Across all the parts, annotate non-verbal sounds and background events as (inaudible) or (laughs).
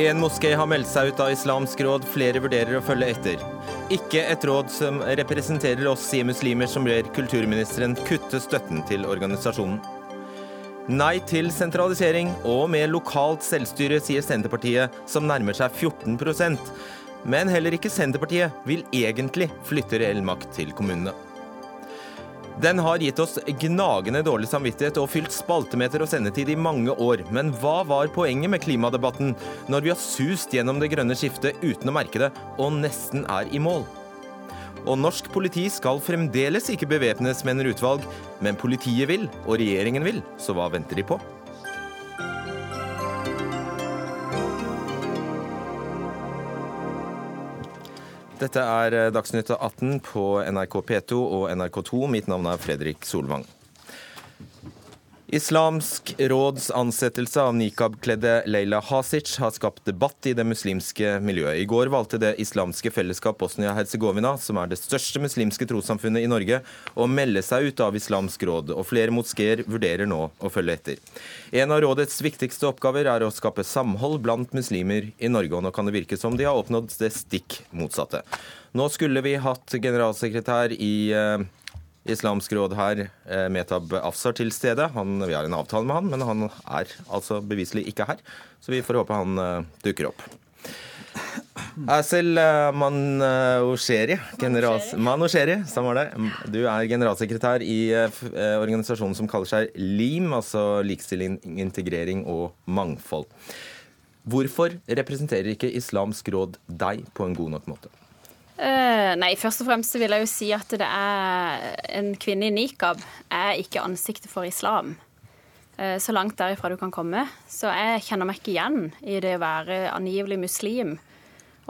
En moské har meldt seg ut av Islamsk råd, flere vurderer å følge etter. Ikke et råd som representerer oss, sier muslimer som ber kulturministeren kutte støtten til organisasjonen. Nei til sentralisering og med lokalt selvstyre, sier Senterpartiet, som nærmer seg 14% Men heller ikke Senterpartiet vil egentlig flytte reell makt til kommunene. Den har gitt oss gnagende dårlig samvittighet og fylt spaltemeter og sendetid i mange år. Men hva var poenget med klimadebatten når vi har sust gjennom det grønne skiftet uten å merke det, og nesten er i mål? Og norsk politi skal fremdeles ikke bevæpnes, mener utvalg. Men politiet vil, og regjeringen vil, så hva venter de på? Dette er eh, Dagsnytt 18 på NRK P2 og NRK2. Mitt navn er Fredrik Solvang. Islamsk råds ansettelse av nikab-kledde Leila Hasic har skapt debatt i det muslimske miljøet. I går valgte Det islamske fellesskap Bosnia-Hercegovina, som er det største muslimske trossamfunnet i Norge, å melde seg ut av Islamsk råd, og flere moskeer vurderer nå å følge etter. En av rådets viktigste oppgaver er å skape samhold blant muslimer i Norge, og nå kan det virke som de har oppnådd det stikk motsatte. Nå skulle vi hatt generalsekretær i eh, Islamsk råd her, eh, Metab Afsar, til stede. Han, vi har en avtale med han, men han er altså beviselig ikke her. Så vi får håpe han uh, dukker opp. Asel uh, Manosheri, Manosheri. Du er generalsekretær i organisasjonen som kaller seg LIM, altså Likestilling, integrering og mangfold. Hvorfor representerer ikke Islamsk råd deg på en god nok måte? Uh, nei, først og fremst vil jeg jo si at det er en kvinne i nikab er ikke ansiktet for islam. Uh, så langt derifra du kan komme. Så jeg kjenner meg ikke igjen i det å være angivelig muslim.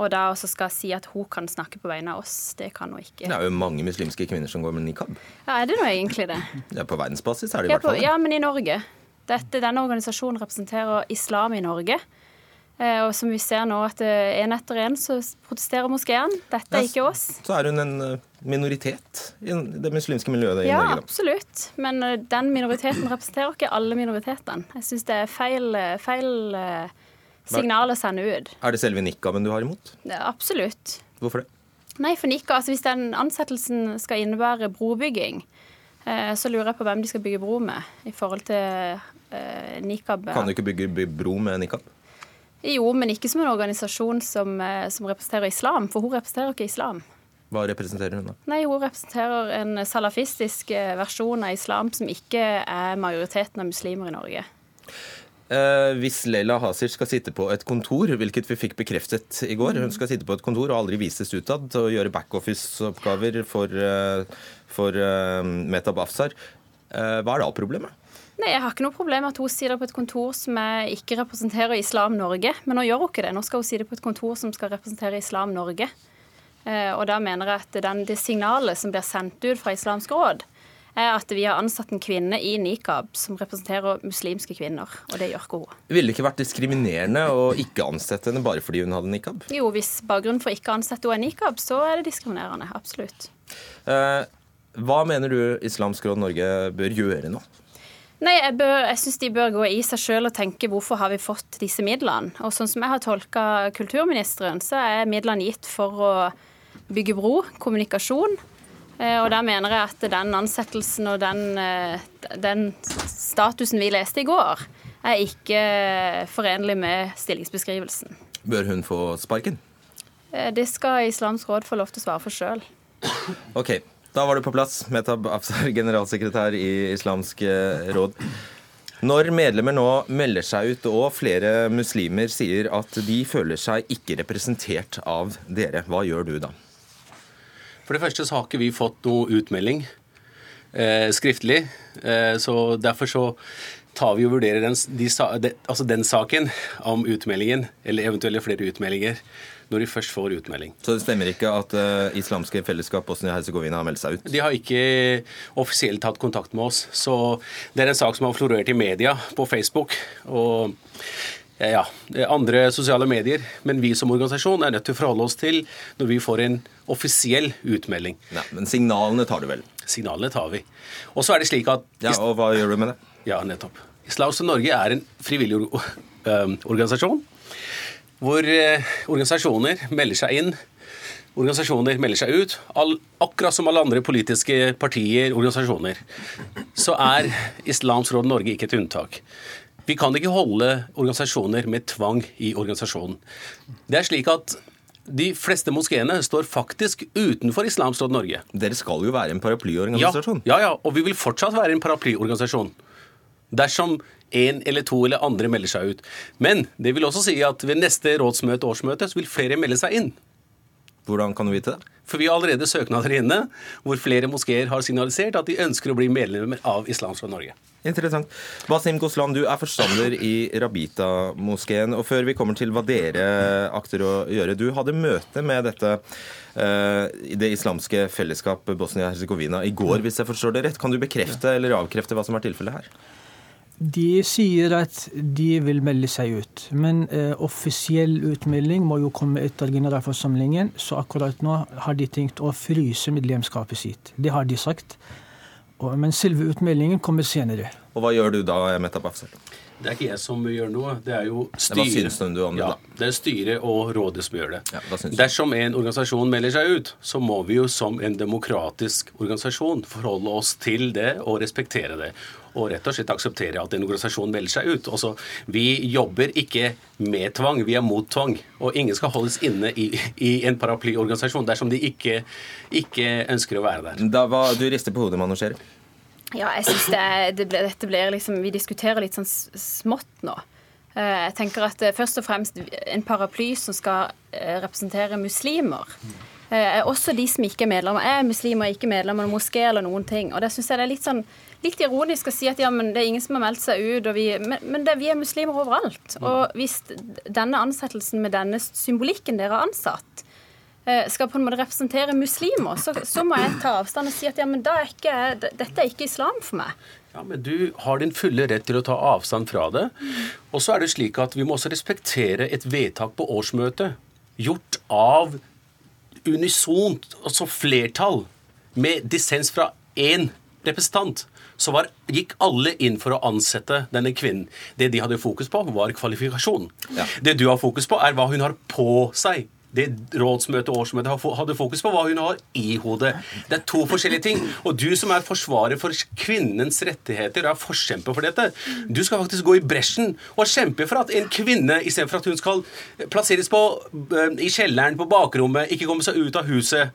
Og da også skal si at hun kan snakke på vegne av oss. Det kan hun ikke. Det er jo mange muslimske kvinner som går med nikab. Ja, Er det nå egentlig det? (laughs) Ja, På verdensbasis er det i hvert fall det. Ja, men i Norge. Dette, denne organisasjonen representerer islam i Norge. Eh, og som vi ser nå, at én etter én så protesterer moskeen. Dette er ikke oss. Så er hun en eh, minoritet i det muslimske miljøet i ja, Norge? Ja, absolutt. Men eh, den minoriteten representerer ikke alle minoritetene. Jeg syns det er feil, feil signal å sende ut. Er det selve nikaben du har imot? Ja, absolutt. Hvorfor det? Nei, for nikab, altså Hvis den ansettelsen skal innebære brobygging, så lurer jeg på hvem de skal bygge bro med i forhold til nikab. Kan du ikke bygge bro med nikab? Jo, men ikke som en organisasjon som, eh, som, representerer islam, for hun representerer ikke islam. Hva representerer hun da? Nei, Hun representerer en salafistisk eh, versjon av islam som ikke er majoriteten av muslimer i Norge. Eh, hvis Leila Hasir skal sitte på et kontor, hvilket vi fikk bekreftet i går Hun skal sitte på et kontor og aldri vises utad og gjøre backoffice-oppgaver for, eh, for Metab Afsar. Eh, hva er da problemet? Nei, Jeg har ikke noe problem med at hun sitter på et kontor som ikke representerer Islam Norge. Men nå gjør hun ikke det. Nå skal hun sitte på et kontor som skal representere Islam Norge. Eh, og da mener jeg at den, det signalet som blir sendt ut fra Islamsk råd, er at vi har ansatt en kvinne i nikab som representerer muslimske kvinner. Og det gjør ikke hun. Ville det ikke vært diskriminerende å ikke ansette henne bare fordi hun hadde nikab? Jo, hvis bakgrunnen for ikke å ansette henne er nikab, så er det diskriminerende. Absolutt. Eh, hva mener du Islamsk råd Norge bør gjøre nå? Nei, Jeg, bør, jeg syns de bør gå i seg sjøl og tenke hvorfor har vi fått disse midlene. Og sånn som jeg har tolka kulturministeren, så er midlene gitt for å bygge bro, kommunikasjon. Eh, og der mener jeg at den ansettelsen og den, eh, den statusen vi leste i går, er ikke forenlig med stillingsbeskrivelsen. Bør hun få sparken? Eh, det skal Islamsk råd få lov til å svare for sjøl. Okay. Da var du på plass, Metab Afsar, generalsekretær i Islamsk eh, råd. Når medlemmer nå melder seg ut, og flere muslimer sier at de føler seg ikke representert av dere, hva gjør du da? For det første så har ikke vi fått noe utmelding eh, skriftlig. Eh, så derfor så tar vi og vurderer den, de, altså den saken om utmeldingen, eller eventuelle flere utmeldinger når de først får utmelding. Så det stemmer ikke at uh, islamske fellesskap Bosnia-Hercegovina har meldt seg ut? De har ikke offisielt tatt kontakt med oss. Så det er en sak som har florert i media, på Facebook. og ja, andre sosiale medier. Men vi som organisasjon er nødt til å forholde oss til når vi får en offisiell utmelding. Nei, men signalene tar du vel? signalene tar vi. Og så er det slik at Ja, Og hva gjør du med det? Ja, nettopp. Islamsk Norge er en frivillig organisasjon hvor uh, organisasjoner melder seg inn. Organisasjoner melder seg ut. All, akkurat som alle andre politiske partier, organisasjoner, så er Islamsk Råd Norge ikke et unntak. Vi kan ikke holde organisasjoner med tvang i organisasjonen. Det er slik at de fleste moskeene står faktisk utenfor Islamsk Råd Norge. Dere skal jo være en paraplyorganisasjon. Ja, ja, ja, og vi vil fortsatt være en paraplyorganisasjon. Dersom en eller to eller andre melder seg ut. Men det vil også si at ved neste rådsmøte, årsmøte, så vil flere melde seg inn. Hvordan kan du vite det? For vi har allerede søknader inne hvor flere moskeer har signalisert at de ønsker å bli medlemmer av Islamsk Råd Norge. Interessant. Basim Goslan, du er forstander i Rabita-moskeen. Og før vi kommer til hva dere akter å gjøre, du hadde møte med dette uh, det islamske fellesskap Bosnia-Hercegovina i går, hvis jeg forstår det rett. Kan du bekrefte eller avkrefte hva som er tilfellet her? De sier at de vil melde seg ut. Men eh, offisiell utmelding må jo komme etter generalforsamlingen, så akkurat nå har de tenkt å fryse medlemskapet sitt. Det har de sagt. Og, men selve utmeldingen kommer senere. Og hva gjør du da, Metta Bafsel? Det er ikke jeg som gjør noe, det er jo styret. syns du om det, Ja, det er styret og rådet som gjør det. Ja? Dersom en organisasjon melder seg ut, så må vi jo som en demokratisk organisasjon forholde oss til det og respektere det. Og rett og slett akseptere at en organisasjon melder seg ut. Også, vi jobber ikke med tvang, vi er mot tvang. Og ingen skal holdes inne i, i en paraplyorganisasjon dersom de ikke, ikke ønsker å være der. Da, var, du rister på hodet, Manusjeri. Ja, jeg synes det, det ble, dette blir liksom Vi diskuterer litt sånn smått nå. Eh, Jeg tenker at eh, først og fremst en paraply som skal eh, representere muslimer. også de som ikke er medlemmer. Jeg er muslimer, ikke medlemmer av moské eller noen ting. Og det syns jeg det er litt sånn litt ironisk å si at ja, men det er ingen som har meldt seg ut, og vi, men, men det, vi er muslimer overalt. Og hvis denne ansettelsen med denne symbolikken dere har ansatt, eh, skal på en måte representere muslimer, så, så må jeg ta avstand og si at ja, men er ikke, dette er ikke islam for meg. Ja, men Du har din fulle rett til å ta avstand fra det. Og så er det slik at vi må også respektere et vedtak på årsmøtet gjort av unisont, altså flertall, med dissens fra én representant. Så var, gikk alle inn for å ansette denne kvinnen. Det de hadde fokus på, var kvalifikasjon. Ja. Det du har fokus på, er hva hun har på seg. Det rådsmøtet og årsmøtet hadde fokus på hva hun har i hodet. Det er to forskjellige ting. Og du som er forsvarer for kvinnens rettigheter er forkjemper for dette, du skal faktisk gå i bresjen og kjempe for at en kvinne, istedenfor at hun skal plasseres på, eh, i kjelleren på bakrommet, ikke komme seg ut av huset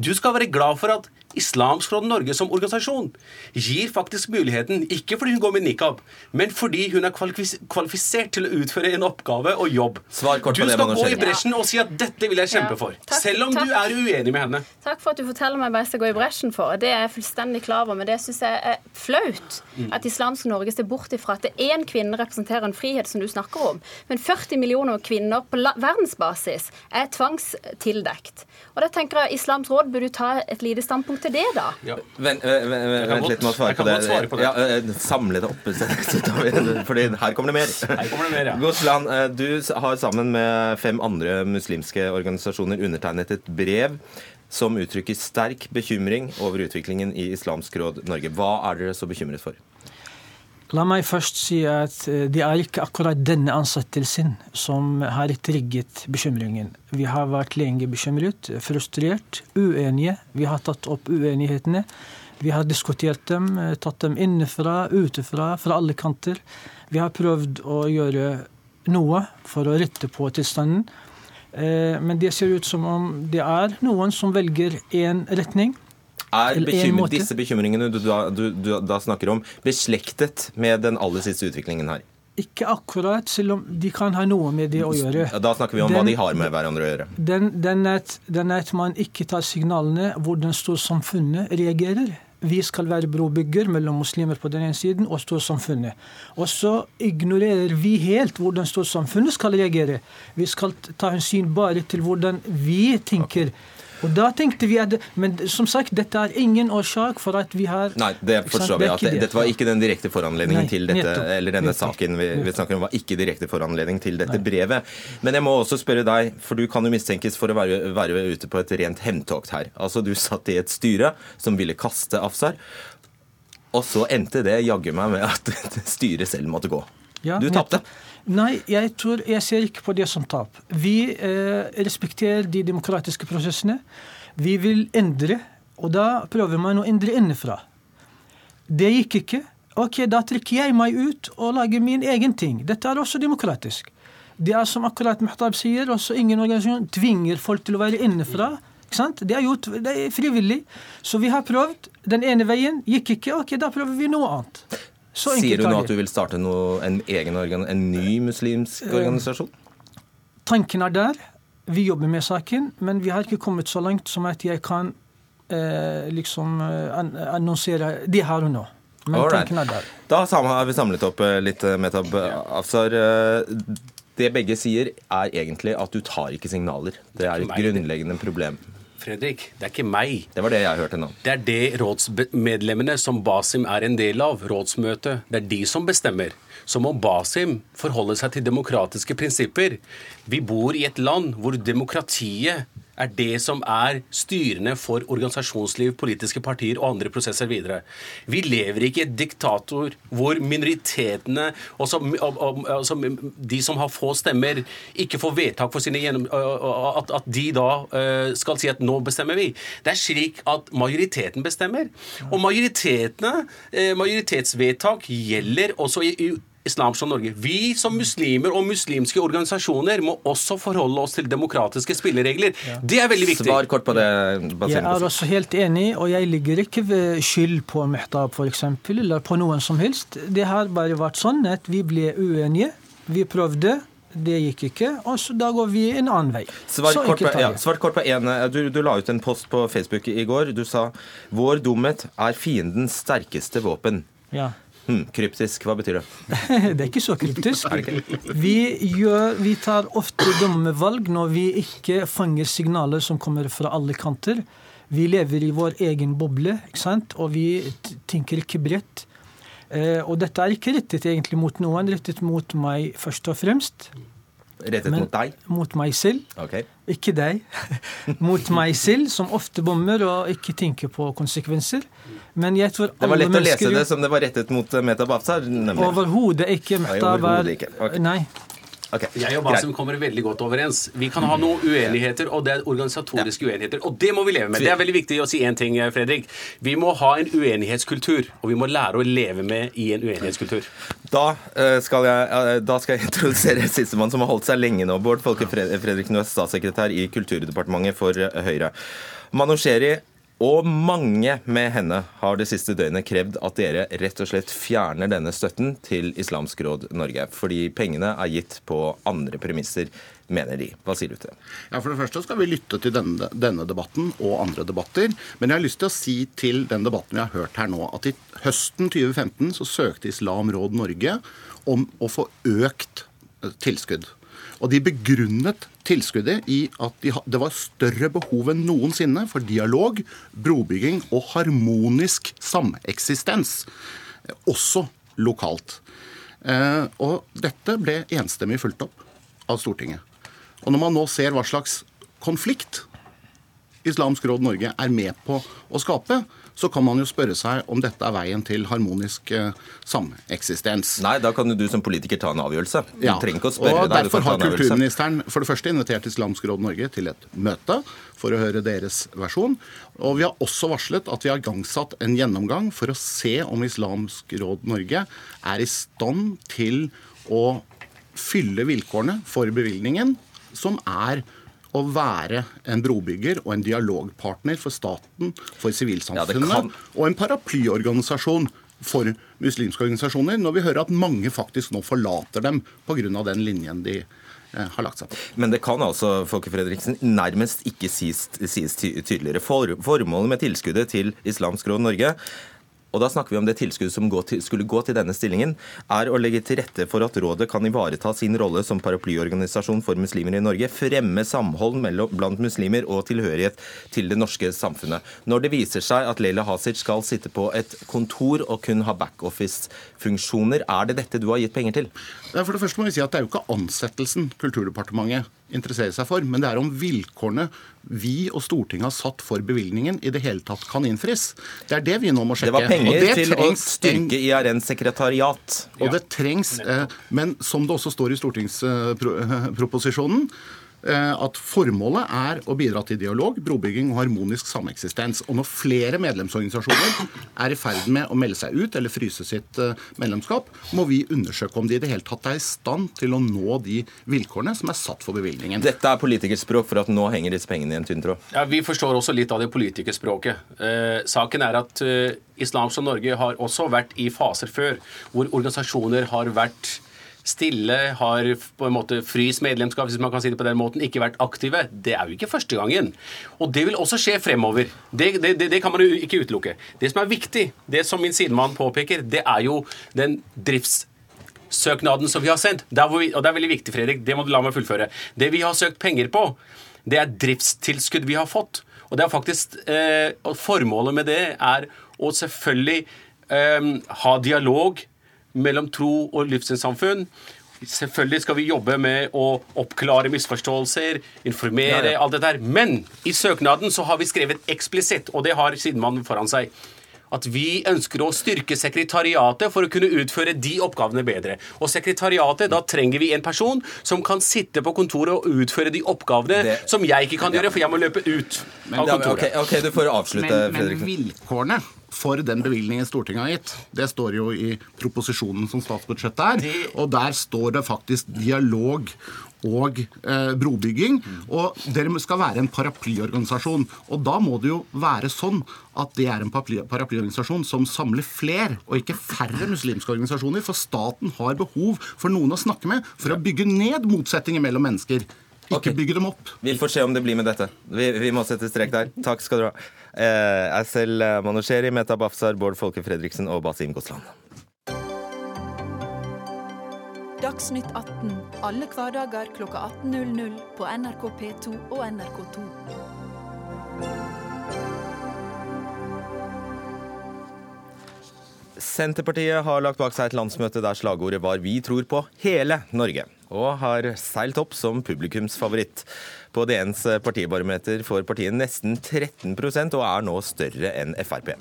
Du skal være glad for at Islamsk Råd Norge som organisasjon gir faktisk muligheten, ikke fordi hun går med nikab, men fordi hun er kvalifisert til å utføre en oppgave og jobb. Svar kort du på det, skal gå i bresjen og si at 'dette vil jeg kjempe Ja. for', Takk, selv om du er uenig med henne. Takk for at du forteller meg hva jeg skal gå i bresjen for. Det er jeg fullstendig klar over, men det syns jeg er flaut. At Islamsk Norge ser bort ifra at det én kvinne representerer en frihet som du snakker om. Men 40 millioner kvinner på verdensbasis er tvangstildekt. Og da tenker jeg Islams råd burde ta et lite standpunkt til det, da. Ja. Vent, vent, vent, vent litt med å svare jeg på kan det. svare på det. Ja, eh, samle det opp, så (laughs) så tar vi det, fordi her kommer det mer. Her kommer det mer, ja. Gosland, eh, du har sammen med fem andre muslimske organisasjoner undertegnet et brev som uttrykker sterk bekymring over utviklingen i Islamsk råd Norge. Hva er dere så bekymret for? La meg først si at eh, det er ikke akkurat denne ansettelsen som har trigget bekymringen. Vi har vært lenge bekymret, frustrert, uenige. Vi har tatt opp uenighetene. Vi har diskutert dem, eh, tatt dem innenfra, utefra, fra alle kanter. Vi har prøvd å gjøre noe for å rette på tilstanden. Eh, Men det ser ut som om det er noen som velger én retning. Er bekymring, disse bekymringene du, da- du, du da snakker om, beslektet med den aller siste utviklingen her? Ikke akkurat, selv om de kan ha noe med det å gjøre. Da snakker vi om hva de har med hverandre å gjøre. Den, den, er at, den er at man ikke tar signalene hvordan storsamfunnet reagerer. Vi skal være brobygger mellom muslimer på den ene siden og storsamfunnet. Og så ignorerer vi helt hvordan storsamfunnet skal reagere. Vi skal ta hensyn bare til hvordan vi tenker. Og da tenkte vi at, Men som sagt, dette er ingen årsak for at vi har Nei, det forstår vi. at det, Dette var ikke den direkte foranledningen Nei, til dette, nettopp, eller denne nettopp, saken vi, vi, snakker om, var ikke direkte foranledning til dette Nei. brevet. Men jeg må også spørre deg, for du kan jo mistenkes for å være, være ute på et rent hevntokt her. Altså, Du satt i et styre som ville kaste Afsar. Og så endte det jaggu meg med at (laughs) styret selv måtte gå. Ja, du tapte. Nei, jeg, tror, jeg ser ikke på det som tap. Vi eh, respekterer de demokratiske prosessene. Vi vil endre, og da prøver man å endre innenfra. Det gikk ikke. Ok, da trekker jeg meg ut og lager min egen ting. Dette er også demokratisk. Det er som akkurat Mehtab sier, også ingen organisasjon tvinger folk til å være innenfra. Det er gjort det er frivillig. Så vi har prøvd. Den ene veien gikk ikke. Ok, da prøver vi noe annet. Sier du nå at du vil starte noe, en egen organ, en ny muslimsk eh, organisasjon? Tanken er der. Vi jobber med saken, men vi har ikke kommet så langt som at jeg kan eh, liksom eh, annonsere det her og nå. Men Alright. tanken er der. Da har vi samlet opp eh, litt, Metab Afsar. Det begge sier, er egentlig at du tar ikke signaler. Det er et grunnleggende problem. Fredrik, det er ikke meg. Det var det jeg hørte nå. Det er det rådsmedlemmene som Basim er en del av, rådsmøtet, det er de som bestemmer. Så må Basim forholde seg til demokratiske prinsipper. Vi bor i et land hvor demokratiet er det som er styrende for organisasjonsliv, politiske partier og andre prosesser videre. Vi lever ikke i et diktator hvor minoritetene, også, altså de som har få stemmer, ikke får vedtak for sine gjennom... At, at de da skal si at nå bestemmer vi. Det er slik at majoriteten bestemmer. Og majoritetene, majoritetsvedtak gjelder også i Islamsk Norge. Vi som muslimer og muslimske organisasjoner må også forholde oss til demokratiske spilleregler. Ja. Det er veldig viktig. Svar kort på det. Jeg er også helt enig, og jeg ligger ikke ved skyld på Mehtab f.eks., eller på noen som helst. Det har bare vært sånn at vi ble uenige. Vi prøvde. Det gikk ikke, og så da går vi en annen vei. Svar kort, på, ja, svar kort på en. Du, du, la ut en post på Facebook i går. Du sa 'Vår dumhet er fiendens sterkeste våpen'. Ja. Hmm, kryptisk, hva betyr det? (laughs) det er ikke så kryptisk. Vi, gjør, vi tar ofte dumme valg når vi ikke fanger signaler som kommer fra alle kanter. Vi lever i vår egen boble, ikke sant? og vi tenker ikke bredt. Eh, og dette er ikke rettet egentlig mot noen, rettet mot meg først og fremst. Rettet Men, mot deg? Mot meg selv. Okay. Ikke deg. (laughs) mot meg selv, som ofte bommer og ikke tenker på konsekvenser. Men jeg tror alle Det var lett å lese det som det var rettet mot eh, Meta Bafsar? Overhodet ikke. Meta var okay. Nei. Okay. Jeg og Basim kommer veldig godt overens. Vi kan ha noen uenigheter, og det er organisatoriske ja. uenigheter. Og det må vi leve med. Det er veldig viktig å si én ting, eh, Fredrik. Vi må ha en uenighetskultur, og vi må lære å leve med i en uenighetskultur. Da eh, skal jeg, da skal jeg (laughs) introdusere sistemann som har holdt seg lenge nå. Bård Folke Fredriksen, du er statssekretær i Kulturdepartementet for Høyre. Manusheri og mange med henne har det siste døgnet krevd at dere rett og slett fjerner denne støtten til Islamsk Råd Norge, fordi pengene er gitt på andre premisser, mener de. Hva sier du til det? Ja, For det første skal vi lytte til denne, denne, debatten og andre debatter. Men jeg har lyst til å si til den debatten vi har hørt her nå, at i høsten 2015 så søkte Islam Råd Norge om å få økt eh, tilskudd. Og de begrunnet tilskuddet i at de, det var større behov enn noensinne for dialog, brobygging og harmonisk sameksistens, også lokalt. Eh, og dette ble enstemmig fulgt opp av Stortinget. Og når man nå ser hva slags konflikt Islamsk Råd Norge er med på å skape, så kan man jo spørre seg om dette er veien til harmonisk eh, sameksistens. Nei, da kan jo du som politiker ta en avgjørelse. Du ja. trenger ikke å spørre og Derfor har kulturministeren for det første invitert Islamsk Råd Norge til et møte for å høre deres versjon. Og vi har også varslet at vi har gangsatt en gjennomgang for å se om Islamsk Råd Norge er i stand til å fylle vilkårene for bevilgningen, som er å være en brobygger og en dialogpartner for staten, for sivilsamfunnet, ja, og en paraplyorganisasjon for muslimske organisasjoner, når vi hører at mange faktisk nå forlater dem pga. den linjen de eh, har lagt seg på. Men det kan altså Folke Fredriksen, nærmest ikke sies, sies tydeligere. For, formålet med tilskuddet til Islamsk Råd Norge og da snakker vi om det tilskuddet som skulle gå til denne stillingen, er å legge til rette for at rådet kan ivareta sin rolle som paraplyorganisasjon for muslimer i Norge, fremme samhold blant muslimer og tilhørighet til det norske samfunnet. Når det viser seg at Leila Hasic skal sitte på et kontor og kun ha backoffice-funksjoner, er det dette du har gitt penger til? For det første må vi si at Det er jo ikke ansettelsen Kulturdepartementet interesserer seg for, men det er om vilkårene vi og Stortinget har satt for bevilgningen, i det hele tatt kan innfris. Det er det vi nå må sjekke. Det var penger det til å styrke IRNs sekretariat. Og det trengs, eh, Men som det også står i stortingsproposisjonen, at formålet er å bidra til dialog, brobygging og harmonisk sameksistens. Og når flere medlemsorganisasjoner er i ferd med å melde seg ut eller fryse sitt eh, medlemskap, må vi undersøke om de i det hele tatt er i stand til å nå de vilkårene som er satt for bevilgningen. Dette er politikerspråk for at nå henger disse pengene i en tynn tråd. Ja, Vi forstår også litt av det politikerspråket. Eh, saken er at eh, Islamsk Norge har også vært i faser før hvor organisasjoner har vært stille, har på en måte fryst medlemskap, hvis man kan si det på den måten, ikke vært aktive. Det er jo ikke første gangen. Og det vil også skje fremover. Det, det, det, det kan man jo ikke utelukke. Det som er viktig, det som min sidemann påpeker, det er jo den driftssøknaden som vi har sendt. Vi, og det er veldig viktig, Fredrik, det må du la meg fullføre. Det vi har søkt penger på, det er driftstilskudd vi har fått. Og det er faktisk, eh, Formålet med det er å selvfølgelig eh, ha dialog mellom tro og livssynssamfunn. Selvfølgelig skal vi jobbe med å oppklare misforståelser, informere, ja, ja. alt dette der. Men i søknaden så har vi skrevet eksplisitt, og det har sidemannen foran seg, at vi ønsker å styrke sekretariatet for å kunne utføre de oppgavene bedre. Og sekretariatet, da trenger vi en person som kan sitte på kontoret og utføre de oppgavene det, som jeg ikke kan gjøre, for jeg må løpe ut men, av kontoret. Okay, ok, du får avslutte, men, men vilkårene for den bevilgningen Stortinget har gitt. Det står jo i proposisjonen som statsbudsjettet er. Og der står det faktisk dialog og eh, brobygging. Og dere skal være en paraplyorganisasjon. Og da må det jo være sånn at det er en paraplyorganisasjon som samler fler, og ikke færre muslimske organisasjoner. For staten har behov for noen å snakke med for å bygge ned motsetninger mellom mennesker. Ikke okay. bygge dem opp. Vi får se om det blir med dette. Vi, vi må sette strek der. Takk skal du ha. Eh, jeg selv eh, Manusheri, Meta Bafsar, Bård Folke Fredriksen og Basim Gosland. Dagsnytt 18 alle hverdager klokka 18.00 på NRK P2 og NRK2. Senterpartiet har lagt bak seg et landsmøte der slagordet var 'Vi tror på hele Norge', og har seilt opp som publikumsfavoritt. På DNs partibarometer får partiet nesten 13% og er nå større enn Frp.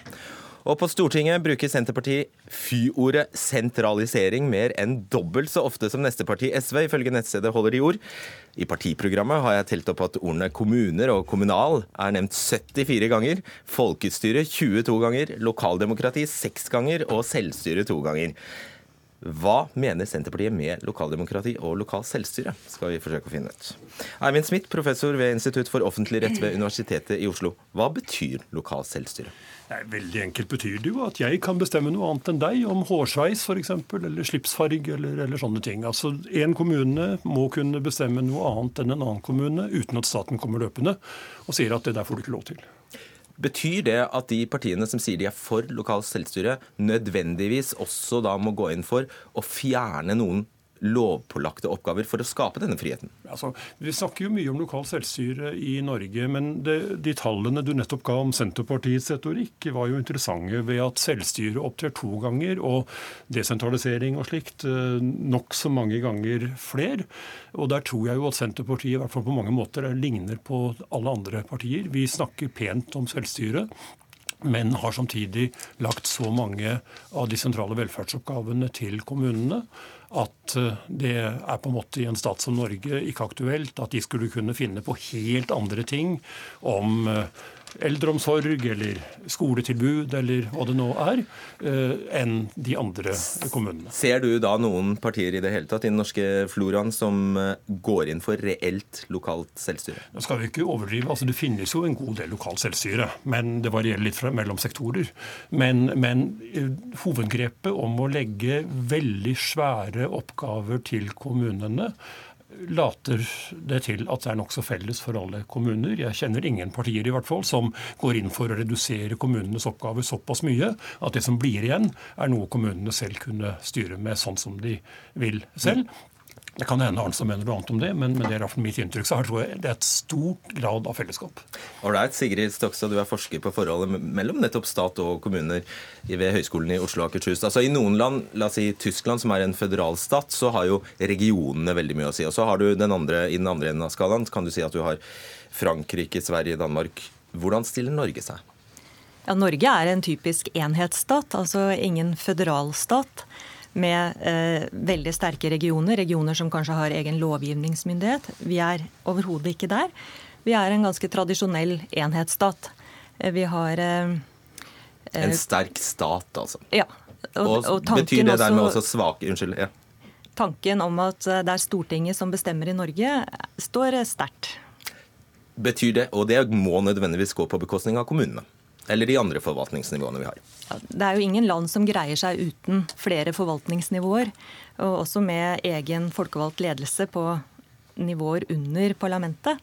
Og på Stortinget bruker Senterpartiet fy-ordet sentralisering mer enn dobbelt så ofte som neste parti SV, ifølge nettstedet Holder i ord. I partiprogrammet har jeg telt opp at ordene kommuner og kommunal er nevnt 74 ganger, folkestyre 22 ganger, lokaldemokrati 6 ganger og selvstyre 2 ganger. Hva mener Senterpartiet med lokaldemokrati og lokalt selvstyre, skal vi forsøke å finne ut. Eivind Smith, professor ved Institutt for offentlig rett ved Universitetet i Oslo. Hva betyr lokalt selvstyre? Nei, veldig enkelt betyr det jo at jeg kan bestemme noe annet enn deg om hårsveis f.eks., eller slipsfarge eller, eller, sånne ting. Altså, En kommune må kunne bestemme noe annet enn en annen kommune uten at staten kommer løpende og sier at det der får du ikke lov til. Betyr det at de partiene som sier de er for lokalt selvstyre, nødvendigvis også da må gå inn for å fjerne noen lovpålagte oppgaver for å skape denne friheten? Altså, vi snakker jo mye om lokalt selvstyre i Norge, men det, de tallene du nettopp ga om Senterpartiets retorikk, var jo interessante ved at selvstyre opptrer to ganger, og desentralisering og slikt eh, nokså mange ganger fler. Og der tror jeg jo at Senterpartiet i hvert fall på mange måter ligner på alle andre partier. Vi snakker pent om selvstyre men har samtidig lagt så mange av de sentrale velferdsoppgavene til kommunene at eh, det er på en måte i en stat som Norge ikke aktuelt at de skulle kunne finne på helt andre ting om eh, eldreomsorg eller skoletilbud eller hva det nå er, eh, enn de andre kommunene. Ser du da noen partier i det hele tatt i den norske floraen som eh, går inn for reelt lokalt selvstyre? Nå skal vi ikke overdrive. altså Det finnes jo en god del lokalt selvstyre, men det varierer litt fra, mellom sektorer. Men, men eh, hovedgrepet om å legge veldig svære oppgaver til kommunene later det til at det er nokså felles for alle kommuner. Jeg kjenner ingen partier i hvert fall som går inn for å redusere kommunenes oppgaver såpass mye at det som blir igjen, er noe kommunene selv kunne styre med sånn som de vil selv. Det kan hende Arnstad mener noe annet om det, men, men det er iallfall mitt inntrykk. Så her tror jeg det er et stort grad av fellesskap. Ålreit, Sigrid Stokstad, du er forsker på forholdet mellom nettopp stat og kommuner ved Høgskolen i Oslo og Akershus. Altså I noen land, la oss si Tyskland, som er en føderalstat, så har jo regionene veldig mye å si. Og så har du den andre, i den andre enden av skalaen kan du si at du har Frankrike, Sverige, Danmark. Hvordan stiller Norge seg? Ja, Norge er en typisk enhetsstat, altså ingen føderalstat med eh, veldig sterke regioner, regioner som kanskje har egen lovgivningsmyndighet. Vi er overhodet ikke der. Vi er en ganske tradisjonell enhetsstat. Eh, vi har eh, En sterk stat, altså. Ja. Og, og betyr det dermed også svak, Unnskyld. ja. Tanken om at eh, det er Stortinget som bestemmer i Norge, står sterkt. Betyr det, og det må nødvendigvis gå på bekostning av kommunene? Eller de andre forvaltningsnivåene vi har? Det er jo ingen land som greier seg uten flere forvaltningsnivåer. Og også med egen folkevalgt ledelse på nivåer under parlamentet.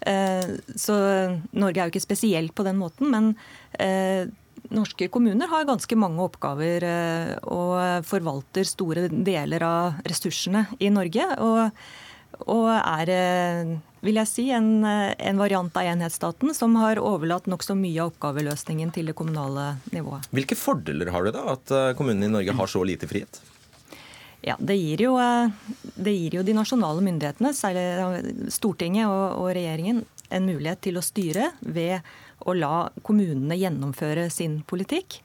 Eh, så Norge er jo ikke spesielt på den måten, men eh, norske kommuner har ganske mange oppgaver eh, og forvalter store deler av ressursene i Norge. Og, og er vil jeg si, en, en, variant av enhetsstaten som har overlatt nokså mye av oppgaveløsningen til det kommunale nivået. Hvilke fordeler har det da at eh, kommunene i Norge har så lite frihet? Ja, det gir, jo, eh, det gir jo de nasjonale myndighetene, særlig Stortinget og, og regjeringen, en mulighet til å styre ved å la kommunene gjennomføre sin politikk.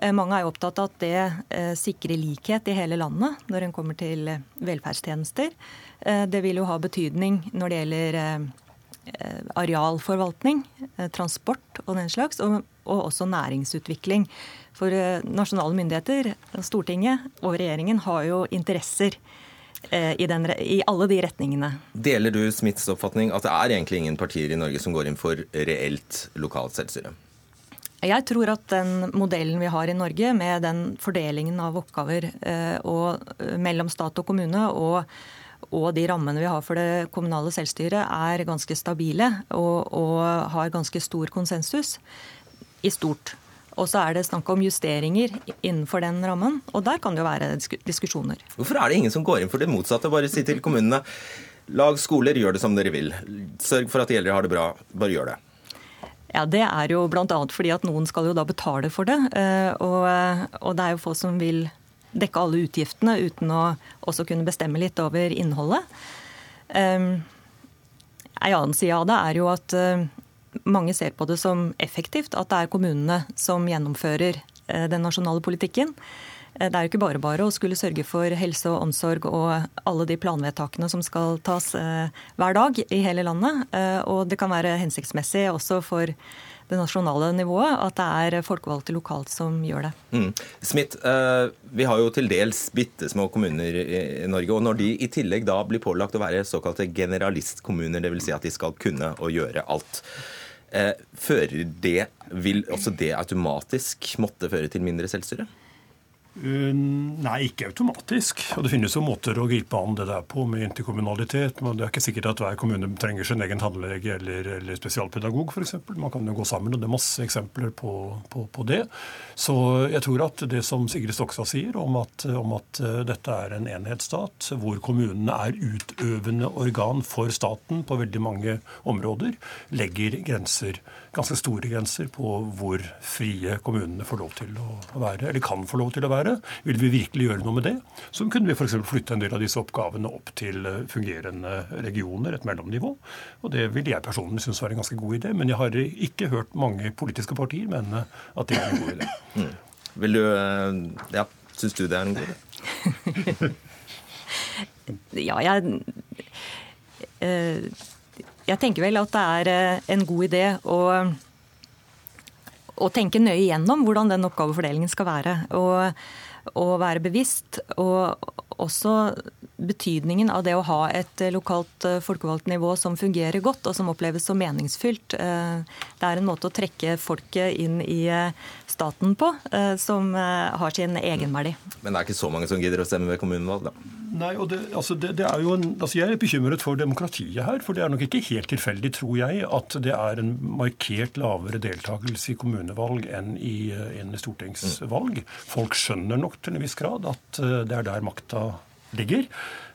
Eh, mange er jo opptatt av at det sikrer likhet i hele landet når en kommer til velferdstjenester. Eh, det vil jo ha betydning når det gjelder eh, arealforvaltning, eh, transport og den slags, og, også næringsutvikling. For nasjonale myndigheter, Stortinget og regjeringen har jo interesser i, den, i, alle de retningene. Deler du Smiths oppfatning at det er egentlig ingen partier i Norge som går inn for reelt lokalt selvstyre? Jeg tror at den modellen vi har i Norge, med den fordelingen av oppgaver og, mellom stat og kommune, og og de rammene vi har for det kommunale selvstyret, er ganske stabile og, og har ganske stor konsensus i stort. Og så er det snakk om justeringer innenfor den rammen, og der kan det jo være diskusjoner. Hvorfor er det ingen som går inn for det motsatte? Bare si til kommunene lag skoler, gjør det som dere vil. Sørg for at de eldre har det bra, bare gjør det. Ja, Det er jo bl.a. fordi at noen skal jo da betale for det. Eh, og, og det er jo folk som vil dekke alle utgiftene uten å også kunne bestemme litt over innholdet. Um, en annen side av det er jo at uh, mange ser på det som effektivt at det er kommunene som gjennomfører uh, den nasjonale politikken. Uh, det er jo ikke bare bare å skulle sørge for helse og omsorg og alle de planvedtakene som skal tas hver dag i hele landet. Og det kan være hensiktsmessig også for det nasjonale nivået, at det er folkevalgte lokalt som gjør det. Mm. Smith, eh, vi har jo til dels bitte små kommuner i Norge. og Når de i tillegg da blir pålagt å være såkalte generalistkommuner, dvs. Si at de skal kunne å gjøre alt, eh, fører det, vil også det automatisk måtte føre til mindre selvstyre? Uh, nei, ikke automatisk. Og Det finnes jo måter å gripe an det der på med interkommunalitet. Men det er ikke sikkert at hver kommune trenger sin egen tannlege eller, eller spesialpedagog f.eks. Man kan jo gå sammen, og det er masse eksempler på, på, på, det. Så jeg tror at det som Sigrid Stokstad sier om at, om at uh, dette er en enhetsstat, hvor kommunene er utøvende organ for staten på veldig mange områder, legger grenser, ganske store grenser på hvor frie kommunene får lov til å være, eller kan få lov til å være. Vil vi virkelig gjøre noe med det, så kunne vi f.eks. flytte en del av disse oppgavene opp til eh, fungerende regioner, et mellomnivå. Og det vil jeg personlig synes være en ganske god idé. Men jeg har ikke hørt mange politiske partier mene at det er en god idé. Mm. Vil du eh, Ja, syns du det er en god idé? (laughs) ja, jeg eh, jeg tenker vel at det er en god idé å å tenke nøye igjennom hvordan den oppgavefordelingen skal være. Og, og være bevisst. Og også betydningen av det å ha et lokalt eh, folkevalgt nivå som fungerer godt, og som oppleves som meningsfylt. Eh, det er en måte å trekke folket inn i eh, staten på som har sin egenverdi. Men det er ikke så mange som gidder å stemme ved kommunevalg, da? Nei, og det, altså det, det er jo en, altså Jeg er bekymret for demokratiet her. For det er nok ikke helt tilfeldig, tror jeg, at det er en markert lavere deltakelse i kommunevalg enn i, enn i stortingsvalg. Folk skjønner nok til en viss grad at eh, det er der makta ligger.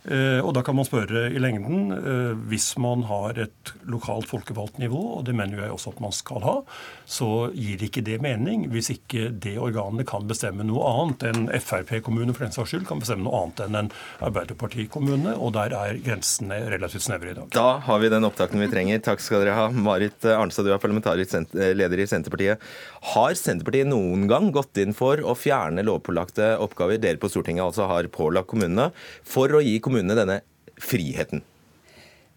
Eh, og da kan man spørre i lengden, eh, hvis man har et lokalt folkevalgt nivå, og det mener jeg også at man skal ha, så gir ikke det mening hvis ikke det organet kan bestemme noe annet. En Frp-kommune for den saks skyld kan bestemme noe annet enn en Arbeiderpartikommune, og der er grensene relativt snevre i dag. Da har vi den opptakten vi trenger. Takk skal dere ha. Marit Arnstad, du er parlamentarisk leder i Senterpartiet. Har Senterpartiet noen gang gått inn for å fjerne lovpålagte oppgaver dere på Stortinget altså har pålagt kommunene, for å gi kommunene kommunene denne friheten?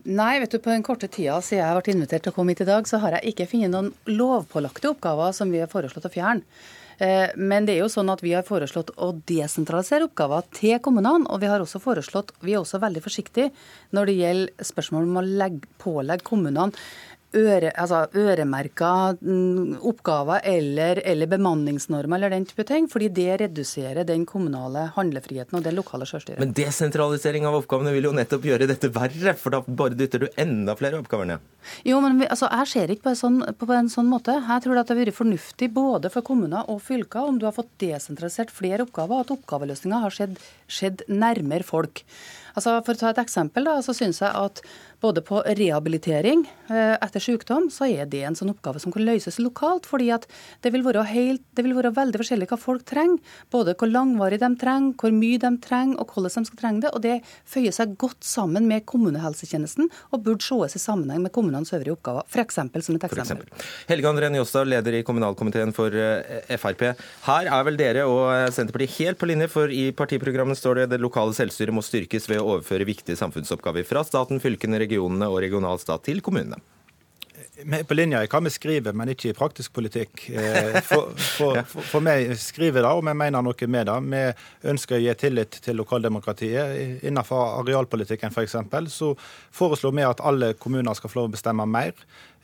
Nei, vet du, på den korte tida siden jeg vært invitert til å komme hit i dag, så har jeg ikke funnet noen lovpålagte oppgaver som vi har foreslått å fjerne. Eh, men det er jo sånn at vi har foreslått å desentralisere oppgaver til kommunene. Og vi har også foreslått, vi er også veldig forsiktige når det gjelder spørsmål om å legge, pålegge kommunene øre, altså øremerka mm, oppgaver eller, eller, bemanningsnormer eller den type ting, fordi det reduserer den kommunale handlefriheten og det lokale selvstyret. Men desentralisering av oppgavene vil jo nettopp gjøre dette verre, for da bare dytter du enda flere oppgaver ned. Jo, men altså, jeg ser ikke på en, sånn, på en sånn måte. Jeg tror det har vært fornuftig både for kommuner og fylker om du har fått desentralisert flere oppgaver, og at oppgaveløsninga har skjedd, skjedd nærmere folk. Altså, for å ta et eksempel, da, så syns jeg at både på rehabilitering eh, etter sykdom, så er det en sånn oppgave som kan løses lokalt. fordi at det vil være, helt, det vil være veldig forskjellig hva folk trenger. Både hvor langvarig de trenger, hvor mye de trenger, og hvordan de skal trenge det. Og det føyer seg godt sammen med kommunehelsetjenesten, og burde ses i sammenheng med kommunenes øvrige oppgaver. For eksempel, som et eksempel. Helge André Njåstad, leder i kommunalkomiteen for eh, Frp. Her er vel dere og Senterpartiet helt på linje, for i partiprogrammet står det det lokale selvstyret må styrkes ved å overføre viktige samfunnsoppgaver fra staten, fylkene, regionene regionene og regional stat til kommunene? På linje i hva vi skriver, men ikke i praktisk politikk. Eh, for, for, (laughs) for, for vi skriver det, og vi mener noe med det. Vi ønsker å gi tillit til lokaldemokratiet. Innenfor arealpolitikken f.eks. For så foreslår vi at alle kommuner skal få lov å bestemme mer.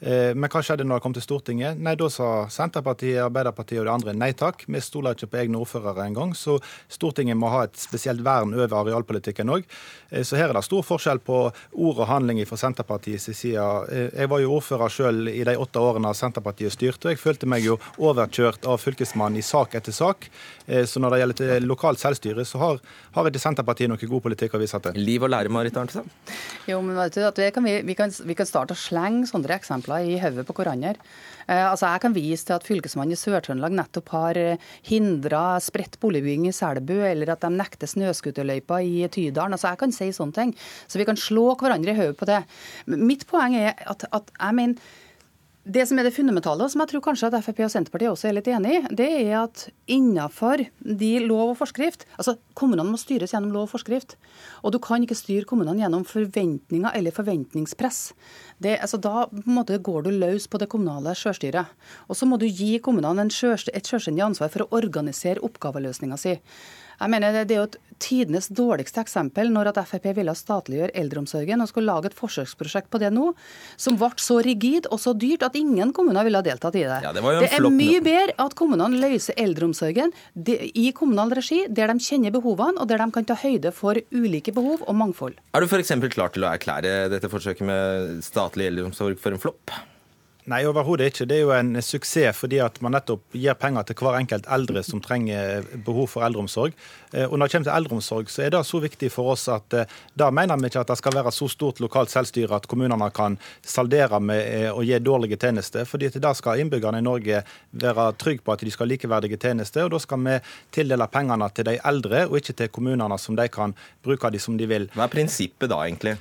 Eh, men hva skjedde når det kom til Stortinget? Nei, Da sa Senterpartiet, Arbeiderpartiet og de andre nei takk. Vi stoler ikke på egne ordførere engang. Så Stortinget må ha et spesielt vern over arealpolitikken òg. Eh, så her er det stor forskjell på ord og handling fra Senterpartiets side. Eh, jeg var jo ordfører sjøl i de åtte årene Senterpartiet styrte, og jeg følte meg jo overkjørt av fylkesmannen i sak etter sak. Så når det gjelder lokalt selvstyre, så har, har ikke Senterpartiet noe god politikk å vise til. Liv og lære, Marit Arntzen? Jo, men vet du, at vi, vi, kan, vi kan starte å slenge sånne eksempler eksempler i hodet på hverandre. Eh, altså, jeg kan vise til at Fylkesmannen i Sør-Trøndelag nettopp har eh, hindra spredt boligbygging i Selbu, eller at de nekter snøscooterløyper i Tydalen. Altså, jeg kan si sånne ting. Så vi kan slå hverandre i hodet på det. Mitt poeng er at, at jeg mener det som er det fundamentale, og som jeg tror kanskje at Frp og Senterpartiet også er litt enig i, det er at innenfor de lov og forskrift altså Kommunene må styres gjennom lov og forskrift. Og du kan ikke styre kommunene gjennom forventninger eller forventningspress. Det, altså da måte går du løs på det kommunale sjølstyret. Og så må du gi kommunene et sjølstendig ansvar for å organisere oppgaveløsninga si. Jeg mener Det er jo et tidenes dårligste eksempel når at Frp ville statliggjøre eldreomsorgen og skulle lage et forsøksprosjekt på det nå, som ble så rigid og så dyrt at ingen kommuner ville ha deltatt i det. Ja, det, det er mye bedre at kommunene løser eldreomsorgen i kommunal regi, der de kjenner behovene og der de kan ta høyde for ulike behov og mangfold. Er du f.eks. klar til å erklære dette forsøket med statlig eldreomsorg for en flopp? Nei, overhodet ikke. Det er jo en suksess fordi at man nettopp gir penger til hver enkelt eldre som trenger behov for eldreomsorg. Eh, og når det kommer til eldreomsorg, så er det så viktig for oss at eh, da mener vi ikke at det skal være så stort lokalt selvstyre at kommunene kan saldere med eh, å gi dårlige tjenester. fordi at da skal innbyggerne i Norge være trygge på at de skal ha likeverdige tjenester. Og da skal vi tildele pengene til de eldre, og ikke til kommunene som de kan bruke de som de vil. Hva er prinsippet da, egentlig?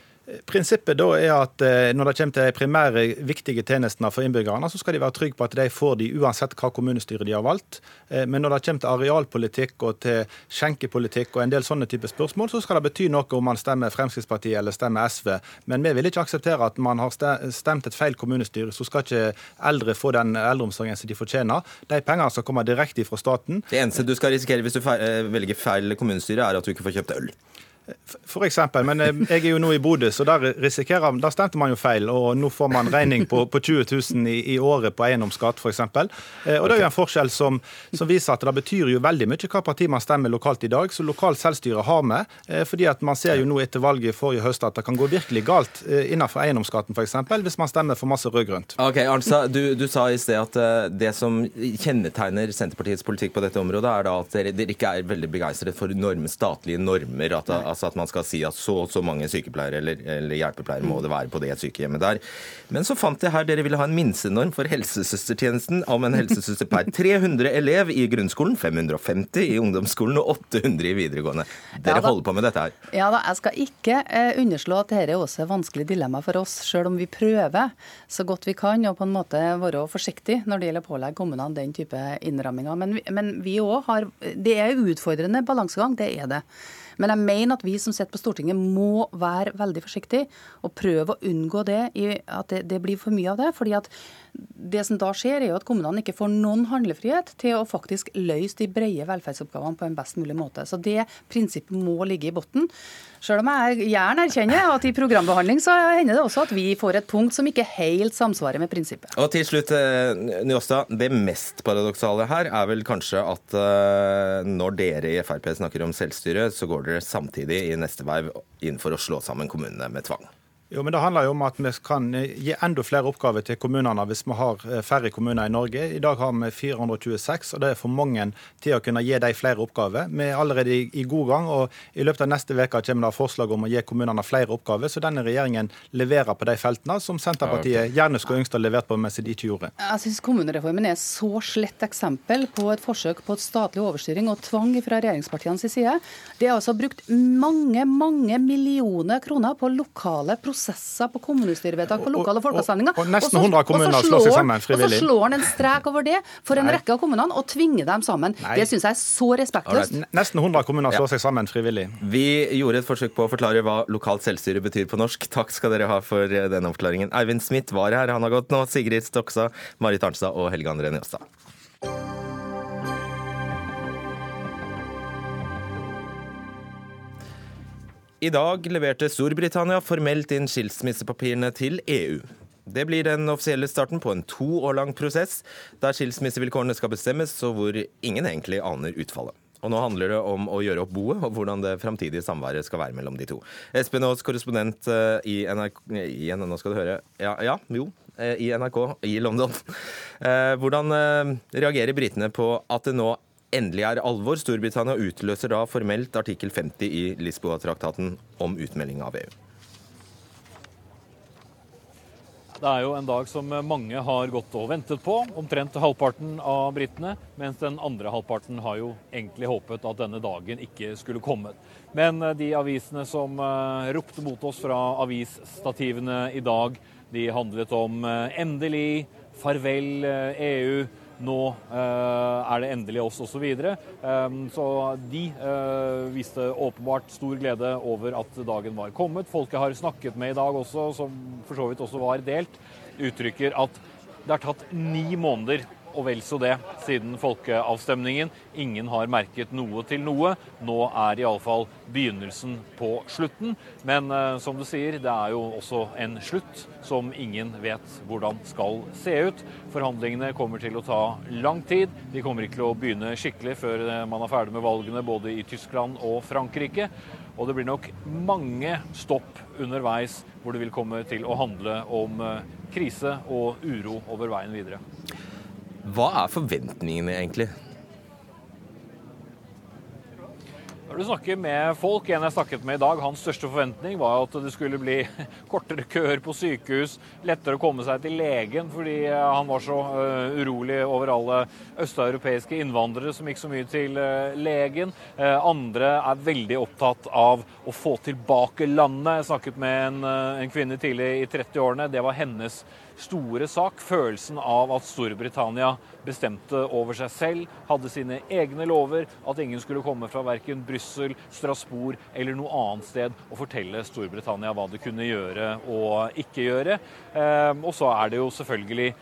Prinsippet da er at eh, når det kommer til de primære viktige tjenestene for innbyggerne, så skal de være trygge på at de får de uansett hva kommunestyret de har valgt. Eh, men når det kommer til arealpolitikk og til skjenkepolitikk og en del sånne typer spørsmål, så skal det bety noe om man stemmer Fremskrittspartiet eller stemmer SV. Men vi vil ikke akseptere at man har stemt et feil kommunestyre, så skal ikke eldre få den eldreomsorgen som de fortjener. De pengene skal komme direkte fra staten. Det eneste du skal risikere hvis du eh, velger feil kommunestyre, er at du ikke får kjøpt øl. For eksempel, men eh, jeg er jo nå i Bodø, så der risikerer Der stemte man jo feil, og nå får man regning på, på 20 000 i, i, året på eiendomsskatt, f.eks. Eh, og det er jo en forskjell som, som, viser at det betyr jo veldig mye hva parti man stemmer lokalt i dag, så lokalt selvstyre har vi. Eh, fordi at man ser jo nå etter valget forrige høst at det kan gå virkelig galt innenfor eiendomsskatten, f.eks. hvis man stemmer for masse rød-grønt. Ok, Arnsa, du, du, sa i sted at det som kjennetegner Senterpartiets politikk på dette området, er da at dere, dere ikke er veldig begeistret for norm, statlige normer. at, altså at man skal si at så og så mange sykepleiere eller, eller hjelpepleiere må det være på det sykehjemmet der. Men så fant jeg her dere ville ha en minstenorm for helsesøstertjenesten om en helsesøster per (laughs) 300 elev i grunnskolen, 550 i ungdomsskolen og 800 i videregående. Dere ja, holder på med dette her. Ja da, jeg skal ikke eh, underslå at dette er også et vanskelig dilemma for oss, sjøl om vi prøver så godt vi kan og på en måte være forsiktige når det gjelder å pålegge kommunene den type innramminger. Men, men vi òg har Det er utfordrende balansegang, det er det. Men jeg mener at vi som sitter på Stortinget må være veldig forsiktige og prøve å unngå det, at det, det blir for mye av det. fordi at det som da skjer, er jo at kommunene ikke får noen handlefrihet til å faktisk løse de brede velferdsoppgavene på en best mulig måte. Så det prinsippet må ligge i bunnen. Selv om jeg gjerne erkjenner at i programbehandling så hender det også at vi får et punkt som ikke helt samsvarer med prinsippet. Og til slutt, eh, Njåstad. Det mest paradoksale her er vel kanskje at uh, når dere i Frp snakker om selvstyre, så går dere samtidig i neste verv inn for å slå sammen kommunene med tvang. Jo, men Det handler jo om at vi kan eh, gi enda flere oppgaver til kommunene hvis vi har eh, færre kommuner i Norge. I dag har vi 426, og det er for mange til å kunne gi dem flere oppgaver. Vi er allerede i god gang, og i løpet av neste uke kommer det forslag om å gi kommunene flere oppgaver. Så denne regjeringen leverer på de feltene som Senterpartiet gjerne skulle ønsket å levert på, mens de ikke gjorde. Jeg syns kommunereformen er så slett eksempel på et forsøk på et statlig overstyring og tvang fra regjeringspartienes side. Det er altså brukt mange, mange millioner kroner på lokale prosesser prosesser på kommunestyrevedtak, på lokale folkeavstemninger. Og, og, og, nesten 100 kommuner slår seg sammen frivillig. Og så slår han en strek over det for en Nei. rekke av kommunene og tvinger dem sammen. Nei. Det syns jeg er så respektløst. Nesten 100 kommuner slår ja. seg sammen frivillig. Vi gjorde et forsøk på å forklare hva lokalt selvstyre betyr på norsk. Takk skal dere ha for den oppklaringen. Eivind Smith var her, han har gått nå. Sigrid Stoksa, Marit Arnstad og Helge André Njåstad. I dag leverte Storbritannia formelt inn skilsmissepapirene til EU. Det blir den offisielle starten på en to år lang prosess, der skilsmissevilkårene skal bestemmes, og hvor ingen egentlig aner utfallet. Og nå handler det om å gjøre opp boet, og hvordan det framtidige samværet skal være mellom de to. Espen Aas, korrespondent eh, i NRK i. Ja, ja, jo. Eh, I NRK i London. Eh, hvordan reagerer britene på at det nå endelig er alvor. Storbritannia utløser da formelt artikkel 50 i Lisboa-traktaten om utmelding av EU. Det er jo en dag som mange har gått og ventet på, omtrent halvparten av britene. Mens den andre halvparten har jo egentlig håpet at denne dagen ikke skulle kommet. Men eh, de avisene som eh, ropte mot oss fra avisstativene i dag, de handlet om eh, endelig, farvel EU, nå eh, er det endelig oss, osv. Så, um, så de eh, viste åpenbart stor glede over at dagen var kommet. Folk jeg har snakket med i dag også, som for så vidt også var delt, uttrykker at det har tatt ni måneder og vel så det siden folkeavstemningen. Ingen har merket noe til noe. Nå er iallfall begynnelsen på slutten. Men uh, som du sier, det er jo også en slutt som ingen vet hvordan skal se ut. Forhandlingene kommer til å ta lang tid. De kommer ikke til å begynne skikkelig før eh, man er ferdig med valgene både i Tyskland og Frankrike. Og det blir nok mange stopp underveis hvor det vil komme til å handle om uh, krise og uro over veien videre. Hva er forventningene, egentlig? Når du snakker med folk, en jeg snakket med i dag, hans største forventning var at det skulle bli (laughs) kortere køer på sykehus, lettere å komme seg til legen fordi eh, han var så uh, urolig over alle østeuropeiske innvandrere som gikk så mye til uh, legen. Andre er veldig opptatt av å få tilbake landet. Jeg snakket med en, en kvinne tidlig i 30-årene. Det var hennes store sak. Følelsen av at Storbritannia bestemte over seg selv, hadde sine egne lover, at ingen skulle komme fra verken Brussel, Strasbourg eller noe annet sted og fortelle Storbritannia hva det kunne gjøre og ikke gjøre. Ehm, og så er det jo selvfølgelig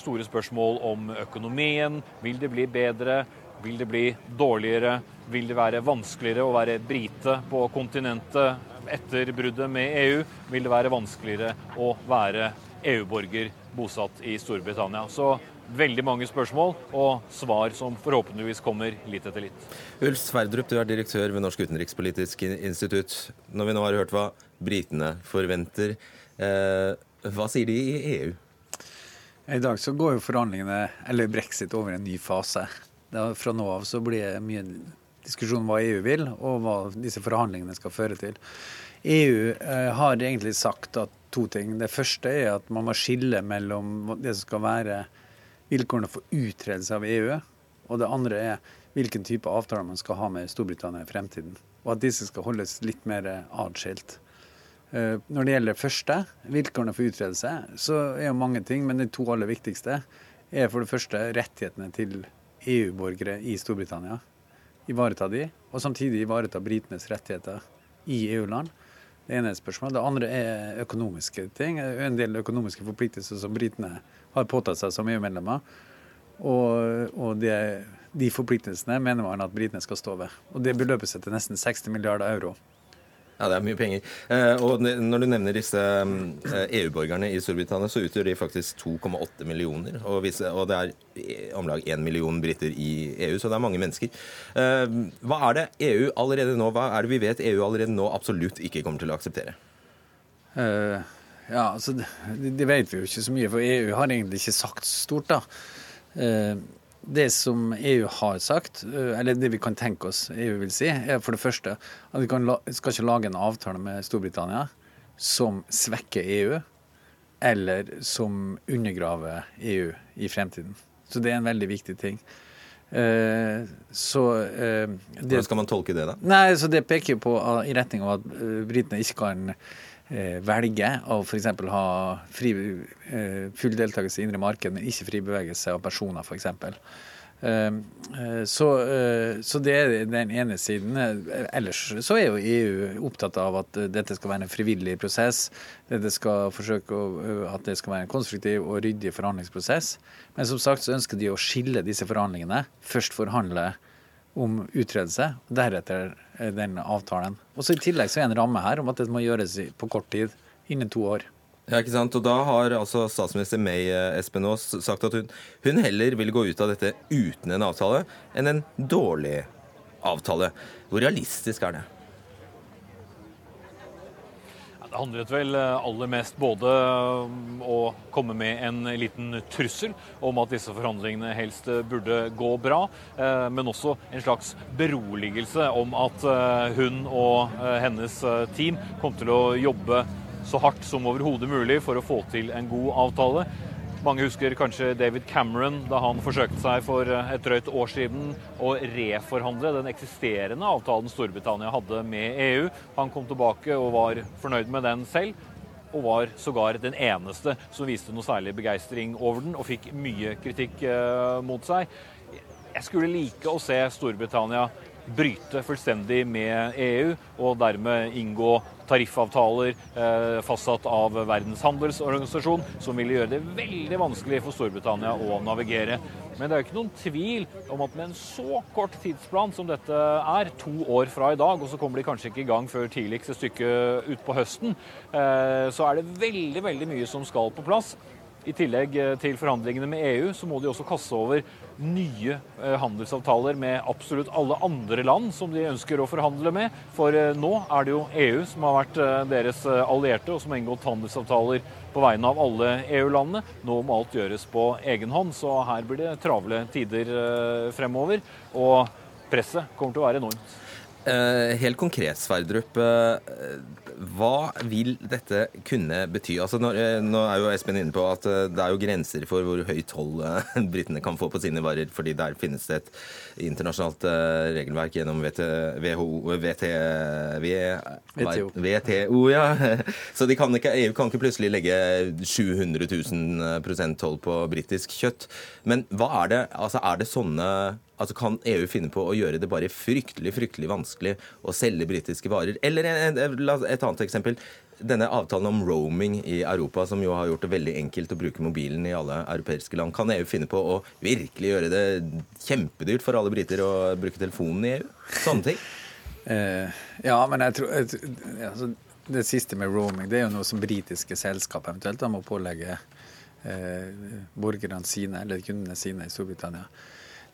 store spørsmål om økonomien. Vil det bli bedre? Vil det bli dårligere? Vil det være vanskeligere å være brite på kontinentet etter bruddet med EU? Vil det være vanskeligere å være EU-borger bosatt i Storbritannia? Så veldig mange spørsmål og svar som forhåpentligvis kommer litt etter litt. Ulf Sverdrup, du er direktør ved Norsk utenrikspolitisk institutt. Når vi nå har hørt hva britene forventer, eh, hva sier de i EU? I dag så går jo forhandlingene, eller brexit, over en ny fase. fra nå av så blir det mye diskusjon om hva EU vil, og hva disse forhandlingene skal føre til. EU eh, har egentlig sagt at to ting. Det første er at man må skille mellom det som skal være vilkårene for utredelse av EU, og det andre er hvilken type avtaler man skal ha med Storbritannia i fremtiden. Og at disse skal holdes litt mer atskilt. Eh, når det gjelder det første, vilkårene for utredelse, så er jo mange ting, men de to aller viktigste er for det første rettighetene til EU-borgere i Storbritannia. Ivareta de, og samtidig ivareta britenes rettigheter i EU-land. Det ene er spørsmålet. Det andre er økonomiske ting. En del økonomiske forpliktelser som britene har påtatt seg som EU-medlemmer. Og, og det, de forpliktelsene mener man at britene skal stå ved. Og det beløper seg til nesten 60 milliarder euro. Ja, det er mye penger. Eh, og når du nevner disse eh, EU-borgerne i Storbritannia, så utgjør de faktisk 2,8 millioner. Og, det er om lag 1 million briter i EU, så det er mange mennesker. Eh, hva er det EU allerede nå, hva er det vi vet EU allerede nå absolutt ikke kommer til å akseptere? Ja, altså, det, vet vi jo ikke så mye, for EU har egentlig ikke sagt stort, da. Det som EU har sagt, eller det vi kan tenke oss EU vil si, er for det første at vi kan, skal ikke lage en avtale med Storbritannia som svekker EU, eller som undergraver EU i fremtiden. Så det er en veldig viktig ting. Uh, så uh, det, Hvordan skal man tolke det, da? Nei, så Det peker på uh, i retning av at britene ikke kan velge å f.eks. ha fri, full deltakelse i indre marked, men ikke fri bevegelse av personer, f.eks. Ehm, eh, så, eh, så, det er den ene siden. Ellers så er jo EU opptatt av at dette skal være en frivillig prosess. Dette skal forsøke at det skal være en konstruktiv og ryddig forhandlingsprosess. Men som sagt så ønsker de å skille disse forhandlingene. Først forhandle om uttredelse, deretter den avtalen. Og så I tillegg så er en ramme her om at det må gjøres på kort tid, innen to år. Ja, ikke sant? Og Da har altså statsminister May eh, Espen Aas sagt at hun, hun, heller vil gå ut av dette uten en avtale enn en dårlig avtale. Hvor realistisk er det? Det handlet vel eh, aller mest både å komme med en liten trussel om at disse forhandlingene helst burde gå bra, eh, men også en slags beroligelse om at hun og hennes team kom til å jobbe så hardt som overhodet mulig for å få til en god avtale. Mange husker kanskje David Cameron da han forsøkte seg for et drøyt år siden å reforhandle den eksisterende avtalen Storbritannia hadde med EU. Han kom tilbake og var fornøyd med den selv, og var sågar den eneste som viste noe særlig begeistring over den, og fikk mye kritikk eh, mot seg. Jeg skulle like å se Storbritannia bryte fullstendig med EU og dermed inngå tariffavtaler eh, fastsatt av Verdens handelsorganisasjon, som ville gjøre det veldig vanskelig for Storbritannia å navigere. Men det er jo ikke noen tvil om at med en så kort tidsplan som dette er, to år fra i dag, og så kommer de kanskje ikke i gang før tidligst et stykke utpå høsten, eh, så er det veldig, veldig mye som skal på plass. I tillegg eh, til forhandlingene med EU, så må de også kaste over nye eh, handelsavtaler med absolutt alle andre land som de ønsker å forhandle med. For eh, nå er det jo EU som har vært deres allierte, og som har inngått handelsavtaler på vegne av alle EU-landene. Nå må alt gjøres på egen hånd, så her blir det travle tider fremover. Og presset kommer til å være enormt. Helt konkret, Sverdrup. Hva vil dette kunne bety? Altså, nå, eh, nå, er jo Espen inne på at eh, det er jo grenser for hvor høyt toll eh, (laughs) britene kan få på sine varer, fordi der finnes det et internasjonalt regelverk gjennom WHO, VT, VTO. VTO ja. (laughs) Så kan ikke, EU kan ikke plutselig legge 700 000 toll på britisk kjøtt. Men hva er det, altså er det sånne Altså Kan EU finne på å gjøre det bare fryktelig fryktelig vanskelig å selge britiske varer? Eller et annet eksempel. Denne avtalen om roaming i Europa, som jo har gjort det veldig enkelt å bruke mobilen i alle europeiske land. Kan EU finne på å virkelig gjøre det kjempedyrt for alle briter å bruke telefonen i EU? Sånne ting? (laughs) Eh, ja, men jeg tror altså, Det siste med roaming det er jo noe som britiske selskap eventuelt da må pålegge eh, borgerne sine eller kundene sine i Storbritannia.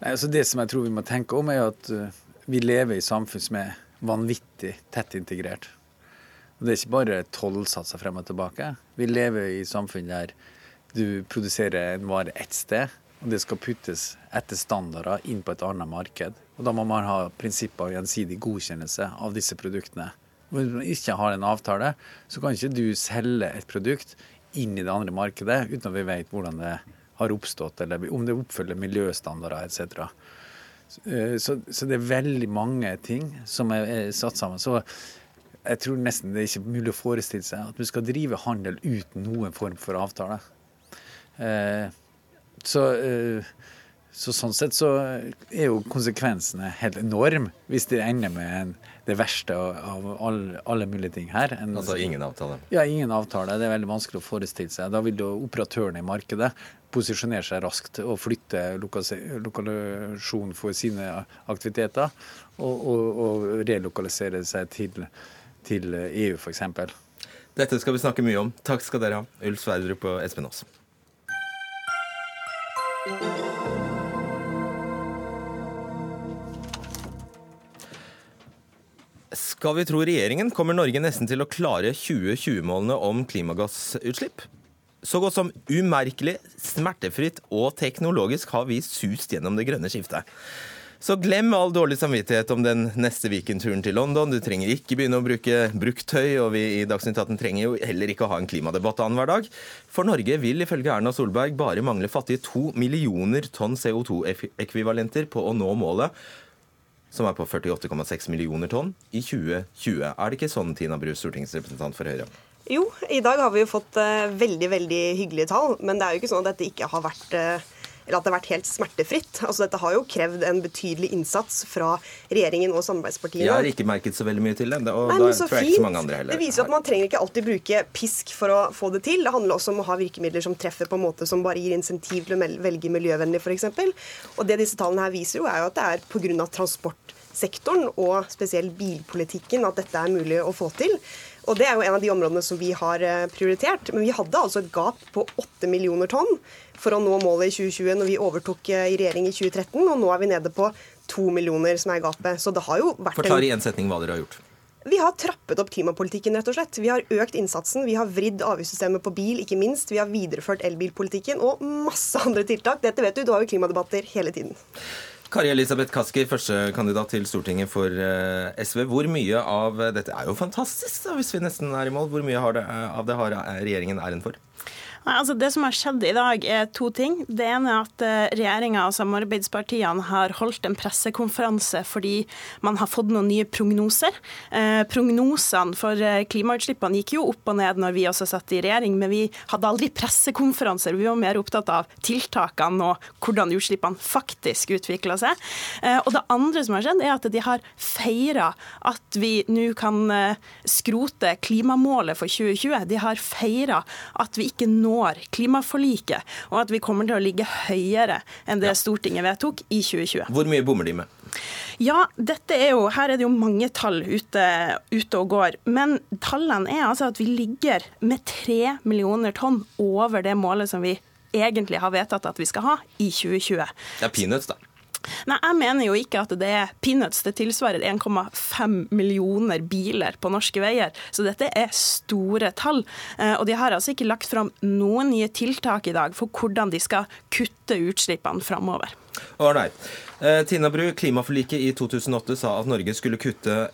Nei, altså Det som jeg tror vi må tenke om, er at uh, vi lever i samfunn som er vanvittig tett integrert. Og Det er ikke bare tollsatser frem og tilbake. Vi lever i samfunn der du produserer en vare ett sted, og det skal puttes etter standarder inn på et annet marked. Og Da må man ha prinsipper av gjensidig godkjennelse av disse produktene. Hvis man ikke har en avtale, så kan ikke du selge et produkt inn i det andre markedet uten at vi vet hvordan det har oppstått, eller om det oppfølger miljøstandarder etc. Så, så det er veldig mange ting som er, er satt sammen. Så jeg tror nesten det er ikke mulig å forestille seg at vi skal drive handel uten noen form for avtale. Eh, så eh, så sånn sett så er jo konsekvensene helt enorm hvis det ender med en, det verste av alle, alle, mulige ting her. En, altså ingen avtale? Ja, ingen avtale. Det er veldig vanskelig å forestille seg. Da vil jo operatørene i markedet posisjonere seg raskt og flytte lokalisasjon for sine aktiviteter, og, og, og relokalisere seg til, til EU f.eks. Dette skal vi snakke mye om. Takk skal dere ha, Ulf Sverdrup og Espen Aas. Skal vi tro regjeringen, kommer Norge nesten til å klare 2020-målene om klimagassutslipp. Så godt som umerkelig, smertefritt og teknologisk har vi sust gjennom det grønne skiftet. Så glem all dårlig samvittighet om den neste weekendturen til London. Du trenger ikke begynne å bruke brukttøy, og vi i Dagsnytt 18 trenger jo heller ikke å ha en klimadebatt annenhver dag. For Norge vil ifølge Erna Solberg bare mangle fattige to millioner tonn CO2-ekvivalenter på å nå målet som er på 48,6 millioner tonn, i 2020. Er det ikke sånn, Tina Bru, stortingsrepresentant for Høyre? Jo, i dag har vi jo fått uh, veldig veldig hyggelige tall. Men det er jo ikke sånn at dette ikke har vært uh, eller at det har vært helt smertefritt. Altså Dette har jo krevd en betydelig innsats fra regjeringen og samarbeidspartiene. Jeg har ikke merket så veldig mye til det, og Nei, men så heller. Det viser at man trenger ikke alltid bruke pisk for å få det til. Det handler også om å ha virkemidler som treffer på en måte som bare gir insentiv til å velge miljøvennlig, f.eks. Og det disse tallene her viser jo, er jo at det er pga. transportsektoren og spesielt bilpolitikken at dette er mulig å få til. Og Det er jo en av de områdene som vi har eh, prioritert. Men vi hadde altså et gap på 8 millioner tonn for å nå målet i 2020 når vi overtok eh, i regjering i 2013, og nå er vi nede på 2 millioner som er gapet. Så det har jo vært Forklar i én setning hva dere har gjort. Vi har trappet opp klimapolitikken, rett og slett. Vi har økt innsatsen. Vi har vridd avgiftssystemet på bil, ikke minst. Vi har videreført elbilpolitikken og masse andre tiltak. Dette vet du, du har jo klimadebatter hele tiden. Kari Elisabeth Kaski, førstekandidat til Stortinget for eh, SV. Hvor mye av dette er jo fantastisk, da, hvis vi nesten er i mål. Hvor mye av det har regjeringen æren for? Nei, altså Det som har skjedd i dag, er to ting. Det ene er at eh, regjeringa og samarbeidspartiene har holdt en pressekonferanse fordi man har fått noen nye prognoser. Eh, prognosene for eh, klimautslippene gikk jo opp og ned når vi også satt i regjering, men vi hadde aldri pressekonferanser. Vi var mer opptatt av tiltakene og hvordan utslippene faktisk utvikla seg. Eh, og det andre som har skjedd, er at de har feira at vi nå kan eh, skrote klimamålet for 2020. De har feira at vi ikke når når klimaforliket, og at vi kommer til å ligge høyere enn det Stortinget vedtok i 2020. Hvor mye bommer de med? Ja, dette er jo, her er det jo mange tall ute, ute, og går. Men tallene er altså at vi ligger med tre millioner tonn over det målet som vi egentlig har vedtatt at vi skal ha i 2020. Det er peanuts, da. Nei, Jeg mener jo ikke at det er peanuts. Det tilsvarer 1,5 millioner biler på norske veier. Så dette er store tall. Eh, og de har altså ikke lagt fram noen nye tiltak i dag for hvordan de skal kutte utslippene framover. Ålreit. Eh, Tina Bru, klimaforliket i 2008 sa at Norge skulle kutte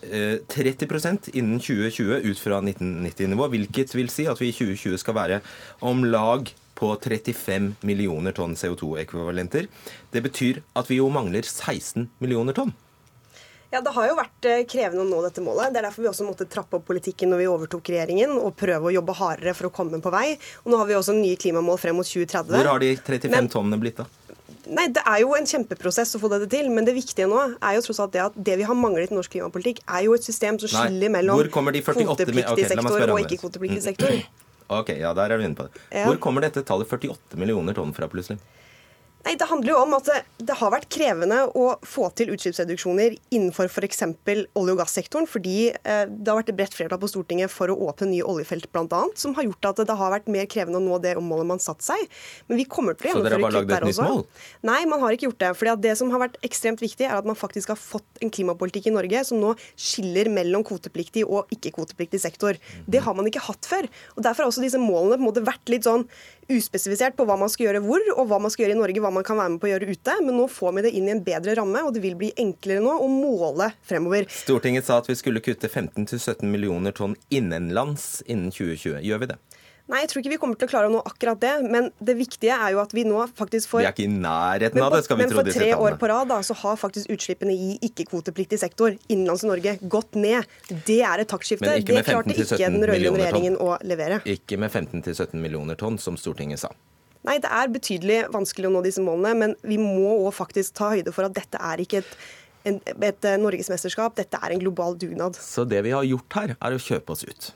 30 eh, innen 2020 ut fra 1990-nivå, hvilket vil si at vi i 2020 skal være om lag på 35 millioner tonn CO2-ekvivalenter. Det betyr at vi jo mangler 16 millioner tonn. Ja, Det har jo vært eh, krevende å nå dette målet. Det er derfor vi også måtte trappe opp politikken når vi overtok regjeringen, og prøve å jobbe hardere for å komme på vei. Og Nå har vi også nye klimamål frem mot 2030. Hvor har de 35 Men, tonnene blitt, da? Nei, Det er jo en kjempeprosess å få dette til, men det viktige nå er jo tross alt det at det vi har manglet i norsk klimapolitikk, er jo et system som skiller mellom hvor kommer de 48 mi- kvotepliktig sektor og ikke-kvotepliktig sektor. (clears throat) Ok, ja, der er vi inne på det. Ja. Hvor kommer dette tallet 48 millioner tonn fra, plutselig? Nei, Det handler jo om at det, det har vært krevende å få til utslippsreduksjoner innenfor f.eks. olje- og gassektoren, fordi eh, det har vært et bredt flertall på Stortinget for å åpne nye oljefelt bl.a., som har gjort at det har vært mer krevende å nå det målet man satte seg. Men vi kommer til å Så dere har bare kutt lagd et nytt mål? Nei, man har ikke gjort det. fordi Det som har vært ekstremt viktig, er at man faktisk har fått en klimapolitikk i Norge som nå skiller mellom kvotepliktig og ikke-kvotepliktig sektor. Det har man ikke hatt før. og Derfor har også disse målene på en måte vært litt sånn uspesifisert på hva man skal gjøre hvor, og hva man skal gjøre i Norge, hva man kan være med på å gjøre ute. Men nå får vi det inn i en bedre ramme, og det vil bli enklere nå å måle fremover. Stortinget sa at vi skulle kutte 15-17 millioner tonn innenlands innen 2020. Gjør vi det? Nei, jeg tror ikke vi kommer til å klare å nå akkurat det, men det viktige er jo at vi nå faktisk får Vi er ikke i nærheten av det, skal vi men for tre år på rad da, så har faktisk utslippene i ikke-kvotepliktig sektor innenlands i Norge gått ned. Det er et taktskifte. Det klarte ikke den rød-grønne regjeringen å levere. Ikke med 15-17 millioner tonn, som Stortinget sa. Nei, det er betydelig vanskelig å nå disse målene, men vi må òg faktisk ta høyde for at dette er ikke et, en, et eh, norgesmesterskap, dette er en global dugnad. Så det vi har gjort her, er å kjøpe oss ut.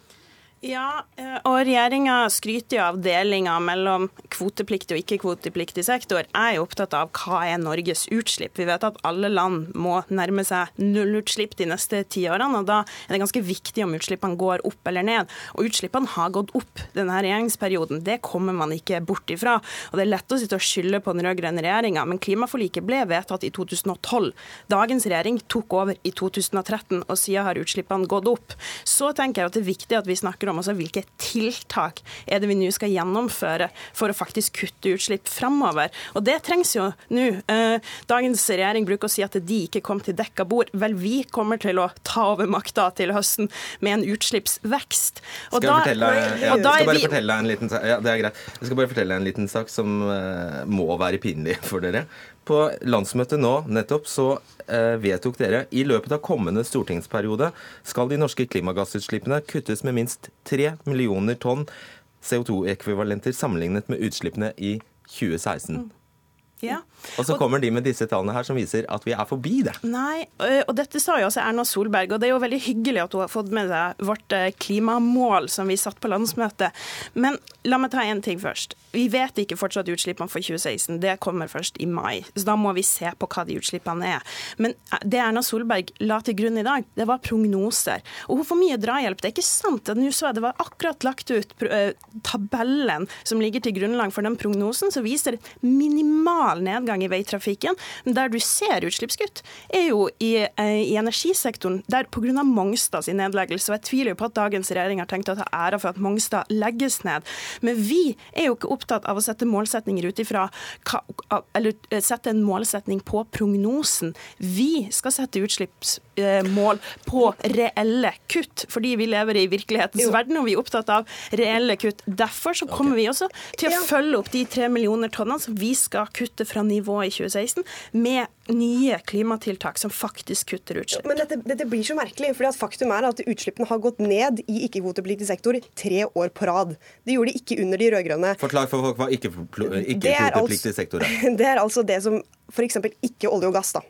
Ja, eh, og regjeringa skryter jo av delinga mellom kvotepliktig og ikke-kvotepliktig sektor. Jeg er opptatt av hva er Norges utslipp. Vi vet at alle land må nærme seg nullutslipp de neste ti årene. og Da er det ganske viktig om utslippene går opp eller ned. Og utslippene har gått opp denne regjeringsperioden. Det kommer man ikke bort ifra. Og Det er lett å sitte og skylde på den rød-grønne regjeringa, men klimaforliket ble vedtatt i 2012. Dagens regjering tok over i 2013, og siden har utslippene gått opp. Så tenker jeg at det er viktig at vi snakker også hvilke tiltak er det vi nå skal gjennomføre for å faktisk kutte utslipp framover. Og det trengs jo nå. Eh, Dagens regjering bruker å si at de ikke kom til dekka bord. Vel, vi kommer til å ta over makta til høsten med en utslippsvekst. Og Skal jeg, fortelle, ja, da skal bare fortelle en liten sak ja, det er greit. Jeg skal bare fortelle en liten sak som eh, må være pinlig for dere. På landsmøtet nå nettopp så eh, vedtok dere i løpet av kommende stortingsperiode skal de norske klimagassutslippene kuttes med minst 3 millioner tonn CO2-ekvivalenter sammenlignet med utslippene i 2016. Ja. Og så kommer de med disse tallene her som viser at vi er forbi det. Nei, og dette sa jo også Erna Solberg, og det er jo veldig hyggelig at hun har fått med seg vårt klimamål som vi satt på landsmøtet. Men la meg ta én ting først. Vi vet ikke fortsatt utslippene for 2016. Det kommer først i mai. Så da må vi se på hva de utslippene er. Men det Erna Solberg la til grunn i dag, det var prognoser. Og hun får mye drahjelp. Det er ikke sant nå så jeg det var akkurat lagt ut tabellen som ligger til grunnlag for den prognosen, som viser minimal nedgang i veitrafikken. Men der du ser utslippskutt, er jo i, eh, i energisektoren, der pga. Mongstad sin nedleggelse. Og jeg tviler jo på at dagens regjering har tenkt å ta æra for at Mongstad legges ned. Men vi er jo ikke opptatt av å sette målsetninger ut ifra Eller eh, sette en målsetning på prognosen. Vi skal sette utslippsmål på reelle kutt, fordi vi lever i virkelighetens verden og vi er opptatt av reelle kutt. Derfor så kommer vi også til å følge opp de tre millioner tonnene som vi skal kutte fra nivået i 2016, med nye klimatiltak som faktisk kutter utslipp. Men dette, dette blir så merkelig, fordi at faktum er at utslippene har gått ned i ikke-kvotepliktig sektor tre år på rad. Det gjorde de ikke under de rød-grønne. Forklar for folk hva ikke-kvotepliktig ikke sektor er. (laughs) Det er altså det som f.eks. ikke olje og gass, da.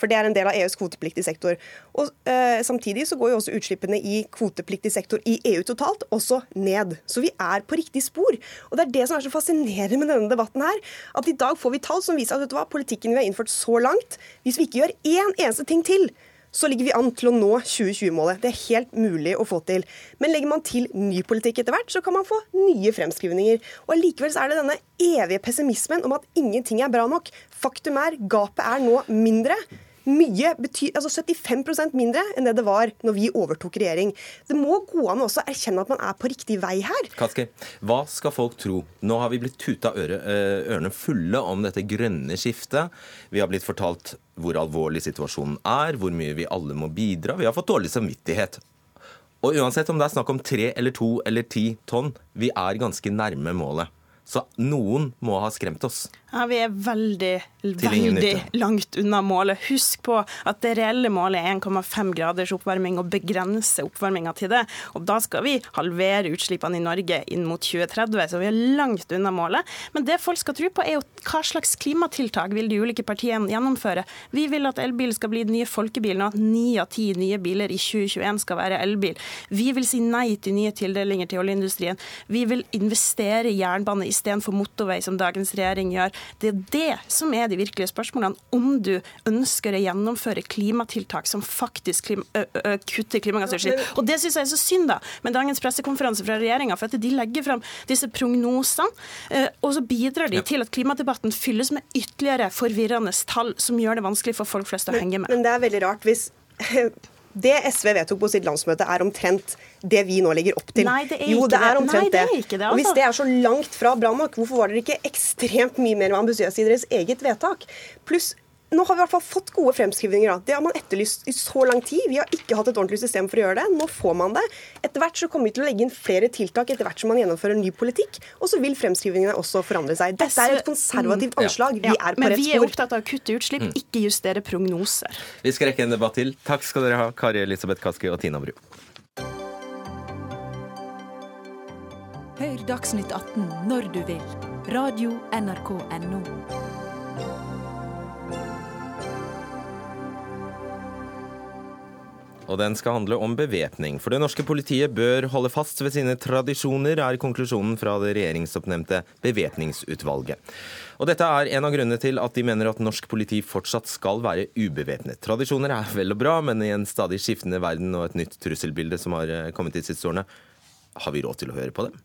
For det er en del av EUs kvotepliktig sektor. Og eh, Samtidig så går jo også utslippene i kvotepliktig sektor i EU totalt også ned. Så vi er på riktig spor. Og det er det som er så fascinerende med denne debatten her. At i dag får vi tall som viser at hva, politikken vi har innført så langt, hvis vi ikke gjør én eneste ting til, så ligger vi an til å nå 2020-målet. Det er helt mulig å få til. Men legger man til ny politikk etter hvert, så kan man få nye fremskrivninger. Og Allikevel er det denne evige pessimismen om at ingenting er bra nok. Faktum er, gapet er nå mindre. Mye betyr, altså 75% mindre enn det det var når vi overtok regjering. Det må gå an å også erkjenne at man er på riktig vei her. Kaski, hva skal folk tro? Nå har vi blitt tuta øre, eh, ørene fulle om dette grønne skiftet. Vi har blitt fortalt hvor alvorlig situasjonen er, hvor mye vi alle må bidra. Vi har fått dårlig samvittighet. Og uansett om det er snakk om tre eller to eller ti tonn, vi er ganske nærme målet. Så noen må ha skremt oss. Ja, Vi er veldig, veldig langt unna målet. Husk på at det reelle målet er 1,5 graders oppvarming, og begrense oppvarminga til det. Og Da skal vi halvere utslippene i Norge inn mot 2030, så vi er langt unna målet. Men det folk skal tro på, er jo hva slags klimatiltak vil de ulike partiene gjennomføre. Vi vil at elbil skal bli den nye folkebilen, og at ni av ti nye biler i 2021 skal være elbil. Vi vil si nei til nye tildelinger til oljeindustrien. Vi vil investere i jernbane istedenfor motorvei, som dagens regjering gjør. Det er det som er de virkelige spørsmålene. Om du ønsker å gjennomføre klimatiltak som faktisk klima, ø ø kutter klimagassutslipp. Og det syns jeg er så synd, da, med dagens pressekonferanse fra regjeringa. For at de legger fram disse prognosene, og så bidrar de til at klimadebatten fylles med ytterligere forvirrende tall som gjør det vanskelig for folk flest å henge med. Men det er veldig rart hvis det SV vedtok på sitt landsmøte, er omtrent det vi nå legger opp til. Nei, det er jo, ikke det er det. Nei, det er ikke det, Og hvis altså. det er så langt fra bra nok, hvorfor var dere ikke ekstremt mye mer ambisiøse i deres eget vedtak? Pluss nå har vi i hvert fall fått gode fremskrivninger. Da. Det har man etterlyst i så lang tid. Vi har ikke hatt et ordentlig system for å gjøre det. Nå får man det. Etter hvert så kommer vi til å legge inn flere tiltak etter hvert som man gjennomfører ny politikk. Og så vil fremskrivningene også forandre seg. Dette er et konservativt Mm. anslag. Vi er på men vi er opptatt av å kutte utslipp, Mm. ikke justere prognoser. Vi skal rekke en debatt til. Takk skal dere ha, Kari Elisabeth Kaski og Tina Bru. Hør Dagsnytt 18 når du vil. Radio NRK NO. Og den skal handle om bevæpning. For det norske politiet bør holde fast ved sine tradisjoner, er konklusjonen fra det regjeringsoppnevnte bevæpningsutvalget. Og dette er en av grunnene til at de mener at norsk politi fortsatt skal være ubevæpnet. Tradisjoner er vel og bra, men i en stadig skiftende verden og et nytt trusselbilde som har eh, kommet de siste årene, har vi råd til å høre på dem?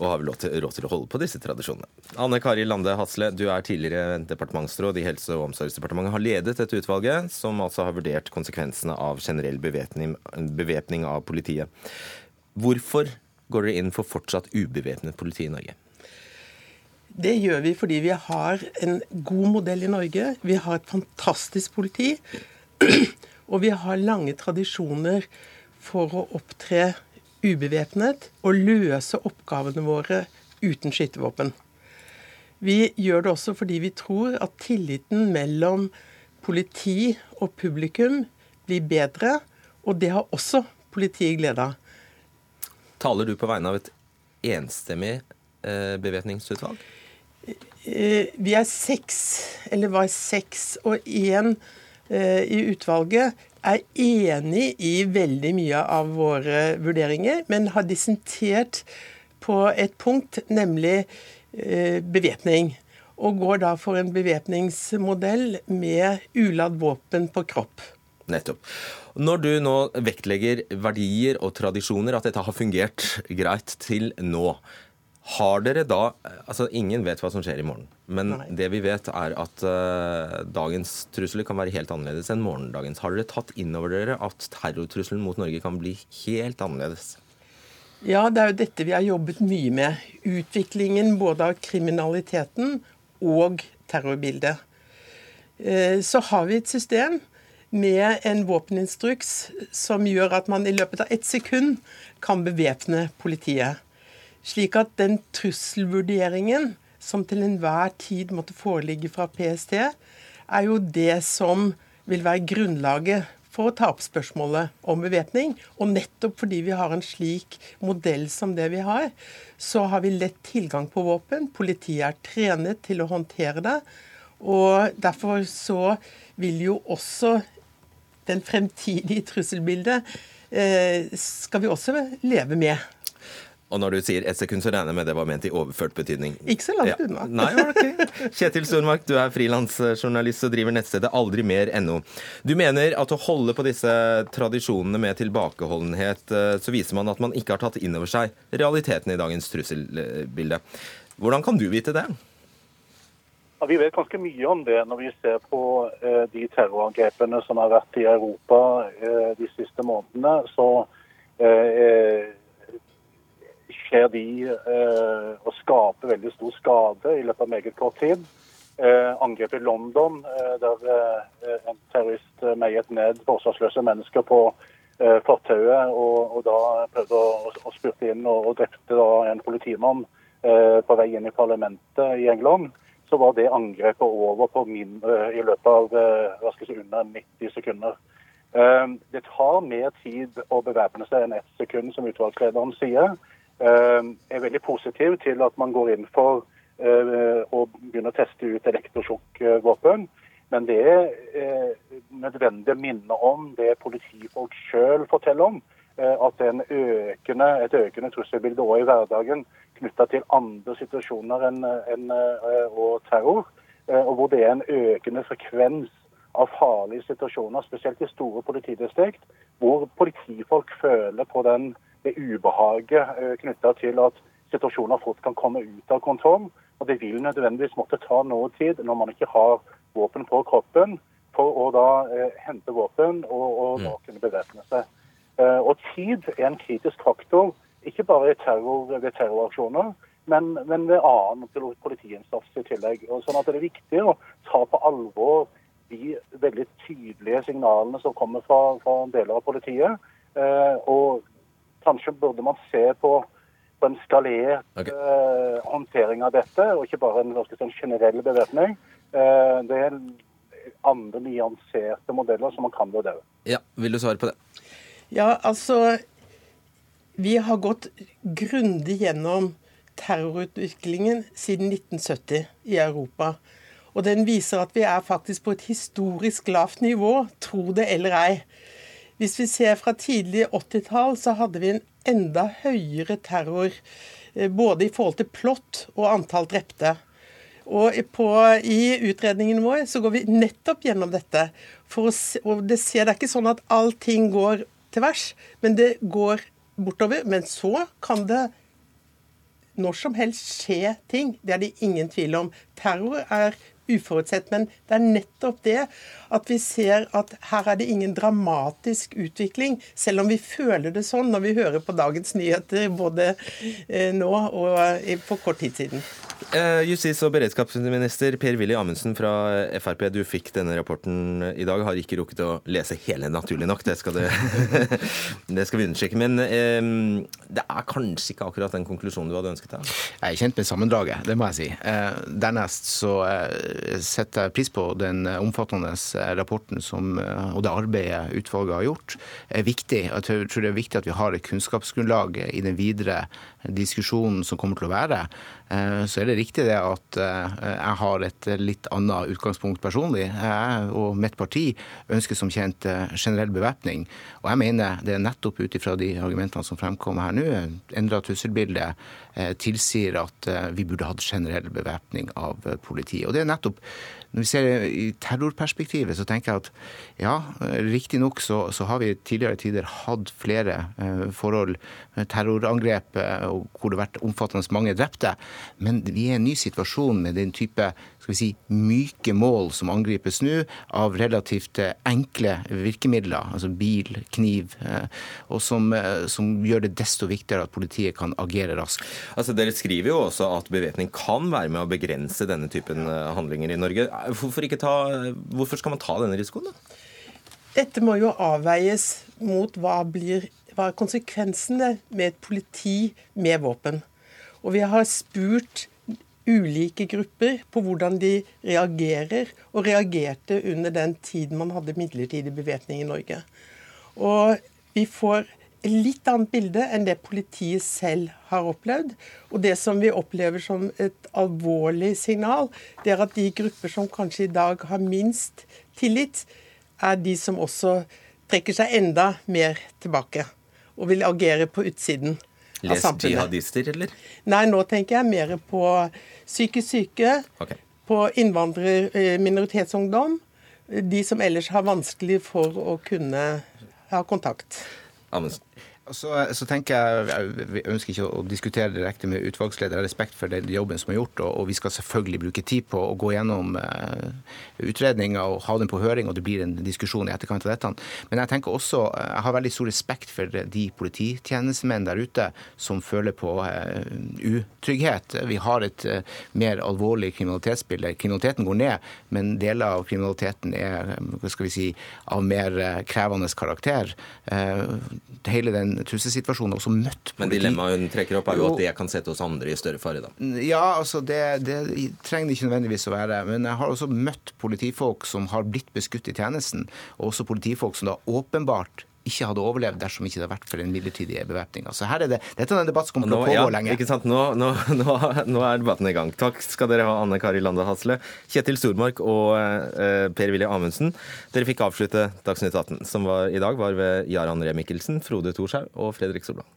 Og har vi råd til, å holde på disse tradisjonene? Anne Kari Lande Hasle, du er tidligere departementsråd i Helse- og omsorgsdepartementet. Har ledet dette utvalget, som altså har vurdert konsekvensene av generell bevæpning, bevæpning av politiet. Hvorfor går dere inn for fortsatt ubevæpnet politi i Norge? Det gjør vi fordi vi har en god modell i Norge. Vi har et fantastisk politi. (clears throat) Og vi har lange tradisjoner for å opptre ubevæpnet og løse oppgavene våre uten skytevåpen. Vi gjør det også fordi vi tror at tilliten mellom politi og publikum blir bedre, og det har også politiet glede av. Taler du på vegne av et enstemmig eh, bevæpningsutvalg? Eh, Vi er seks, eller var seks, og én eh, i utvalget er enig i veldig mye av våre vurderinger, men har dissentert på et punkt, nemlig eh, bevæpning. Og går da for en bevæpningsmodell med uladd våpen på kropp. Nettopp. Når du nå vektlegger verdier og tradisjoner, at dette har fungert greit til nå, har dere da Altså, ingen vet hva som skjer i morgen. Men det vi vet, er at uh, dagens trusler kan være helt annerledes enn morgendagens. Har dere tatt inn over dere at terrortrusselen mot Norge kan bli helt annerledes? Ja, det er jo dette vi har jobbet mye med. Utviklingen både av kriminaliteten og terrorbildet. Eh, Så har vi et system med en våpeninstruks som gjør at man i løpet av ett sekund kan bevæpne politiet. Slik at den trusselvurderingen som til enhver tid måtte foreligge fra PST, er jo det som vil være grunnlaget for å ta opp spørsmålet om bevæpning. Og nettopp fordi vi har en slik modell som det vi har, så har vi lett tilgang på våpen. Politiet er trenet til å håndtere det. Og derfor så vil jo også den fremtidige trusselbildet eh, skal vi også leve med. Og når du sier ett sekund, så regner jeg med det var ment i overført betydning. Ikke så langt Ja. unna. Nei, ikke? Kjetil Stormark, du er frilansjournalist og driver nettstedet aldrimer.no. Du mener at å holde på disse tradisjonene med tilbakeholdenhet, eh, så viser man at man ikke har tatt inn over seg realiteten i dagens trusselbilde. Hvordan kan du vite det? Ja, vi vet ganske mye om det når vi ser på eh, de terrorangrepene som har vært i Europa eh, de siste månedene. Så eh, skjer de eh, og skaper veldig stor skade i løpet av meget kort tid. Eh, angrep i London, eh, der eh, en terrorist eh, meiet ned forsvarsløse mennesker på eh, fortauet og, og da prøvde å, å spurte inn og, og drepte da en politimann på vei inn i parlamentet i England, så var det angrepet over min, i løpet av si, under 90 sekunder. Det tar mer tid å bevæpne seg enn ett sekund, som utvalgslederen sier. Jeg er veldig positiv til at man går inn for å begynne å teste ut elektrosjokkvåpen. Men det er nødvendig å minne om det politifolk sjøl forteller om. At det er økende, et økende trusselbilde òg i hverdagen knytta til andre situasjoner enn, enn, eh, og terror. Eh, og hvor det er en økende frekvens av farlige situasjoner, spesielt i store politidistrikt, hvor politifolk føler på den, det ubehaget eh, knytta til at situasjoner fort kan komme ut av kontroll. Og det vil nødvendigvis måtte ta noe tid når man ikke har våpen på kroppen, for å da eh, hente våpen og, og da mm. kunne bevæpne seg. Eh, og tid er en kritisk faktor ikke bare terror, ved terroraksjoner, men, men, ved annen politiinnsats i tillegg. Og sånn at Det er viktig å ta på alvor de veldig tydelige signalene som kommer fra, fra deler av politiet. Eh, og kanskje burde man se på, på en skalert okay. eh, håndtering av dette, og ikke bare en, sånn generell bevæpning. Eh, det er andre nyanserte modeller som man kan vurdere. Ja, Vil du svare på det? Ja, altså vi har gått grundig gjennom terrorutviklingen siden 1970 i Europa. Og den viser at vi er faktisk på et historisk lavt nivå, tro det eller ei. Hvis vi ser fra tidlig 80-tall, så hadde vi en enda høyere terror. Eh, både i forhold til plott og antall drepte. Og på, I utredningen vår så går vi nettopp gjennom dette. For å se, og det, ser, det er ikke sånn at allting går til værs, men det går bortover. Men så kan det når som helst skje ting. Det er det ingen tvil om. Terror er uforutsett. Men det er nettopp det at vi ser at her er det ingen dramatisk utvikling, selv om vi føler det sånn når vi hører på dagens nyheter både eh, nå og på for kort tid siden. Eh, justis- og beredskapsminister Per-Willy Amundsen fra Frp, du fikk denne rapporten i dag. Har ikke rukket å lese hele, naturlig nok. Det skal, det, (laughs) det skal vi understreke. Men eh, det er kanskje ikke akkurat den konklusjonen du hadde ønsket deg? Jeg er kjent med sammendraget, det må jeg si. Eh, dernest så eh, setter jeg pris på den omfattende rapporten som, eh, og det arbeidet utvalget har gjort. er viktig. Jeg tror det er viktig at vi har et kunnskapsgrunnlag i den videre diskusjonen som kommer til å være, eh, så er det riktig det at eh, jeg har et litt annet utgangspunkt personlig. Jeg og mitt parti ønsker som kjent eh, generell bevæpning. Og jeg mener det er nettopp ut ifra de argumentene som fremkommer her nå, endra trusselbilde tilsier at vi burde hatt generell bevæpning av politiet. Og det er nettopp når vi ser det i terrorperspektivet, så tenker jeg at ja, riktignok så, så har vi tidligere tider hatt flere eh, forhold, terrorangrep, eh, hvor det har vært omfattende mange drepte. Men vi er i en ny situasjon med den type skal vi si, myke mål som angripes nå, av relativt eh, enkle virkemidler, altså bil, kniv, eh, og som, eh, som, gjør det desto viktigere at politiet kan agere raskt. Altså, dere skriver jo også at bevæpning kan være med å begrense denne typen handlinger i Norge. Hvorfor, ta, hvorfor skal man ta denne risikoen, da? Dette må jo avveies mot hva blir hva er konsekvensene med et politi med våpen. Og vi har spurt ulike grupper på hvordan de reagerer, og reagerte under den tiden man hadde midlertidig bevæpning i Norge. Og vi får et litt annet bilde enn det politiet selv har opplevd. Og det som vi opplever som et alvorlig signal, det er at de grupper som kanskje i dag har minst tillit, er de som også trekker seg enda mer tilbake og vil agere på utsiden. Les jihadister, eller? Nei, nå tenker jeg mer på psykisk syke, okay. på innvandrer-, eh, minoritetsungdom. De som ellers har vanskelig for å kunne ha kontakt. Amundsen. Så, så, tenker jeg, Vi ønsker ikke å diskutere direkte med utvalgsleder. Jeg har respekt for den jobben som er gjort, og, og vi skal selvfølgelig bruke tid på å gå gjennom uh, utredninga og ha den på høring, og det blir en diskusjon i etterkant av dette. Men jeg tenker også, jeg har veldig stor respekt for de polititjenestemenn der ute som føler på uh, utrygghet. Vi har et uh, mer alvorlig kriminalitetsbilde. Kriminaliteten går ned, men deler av kriminaliteten er hva skal vi si, av mer krevende karakter. hele den en situasjoner, og også møtt politi. Men dilemmaet hun trekker opp, er Jo. at det kan sette oss andre i større fare, da. Ja, altså det, det trenger det ikke nødvendigvis å være. Men jeg har også møtt politifolk som har blitt beskutt i tjenesten, og også politifolk som da åpenbart ikke hadde overlevd dersom ikke det hadde vært for den midlertidige bevæpninga. Så her er det, dette er en debatt som kommer til å pågå ja, lenge. ikke sant? Nå, nå, nå, nå er debatten i gang. Takk skal dere ha, Anne Kari Lande Hasle, Kjetil Stormark og eh, Per-Willy Amundsen. Dere fikk avslutte Dagsnytt 18, som var, i dag var ved Jarand Ree Mikkelsen, Frode Thorshaug og Fredrik Solvang.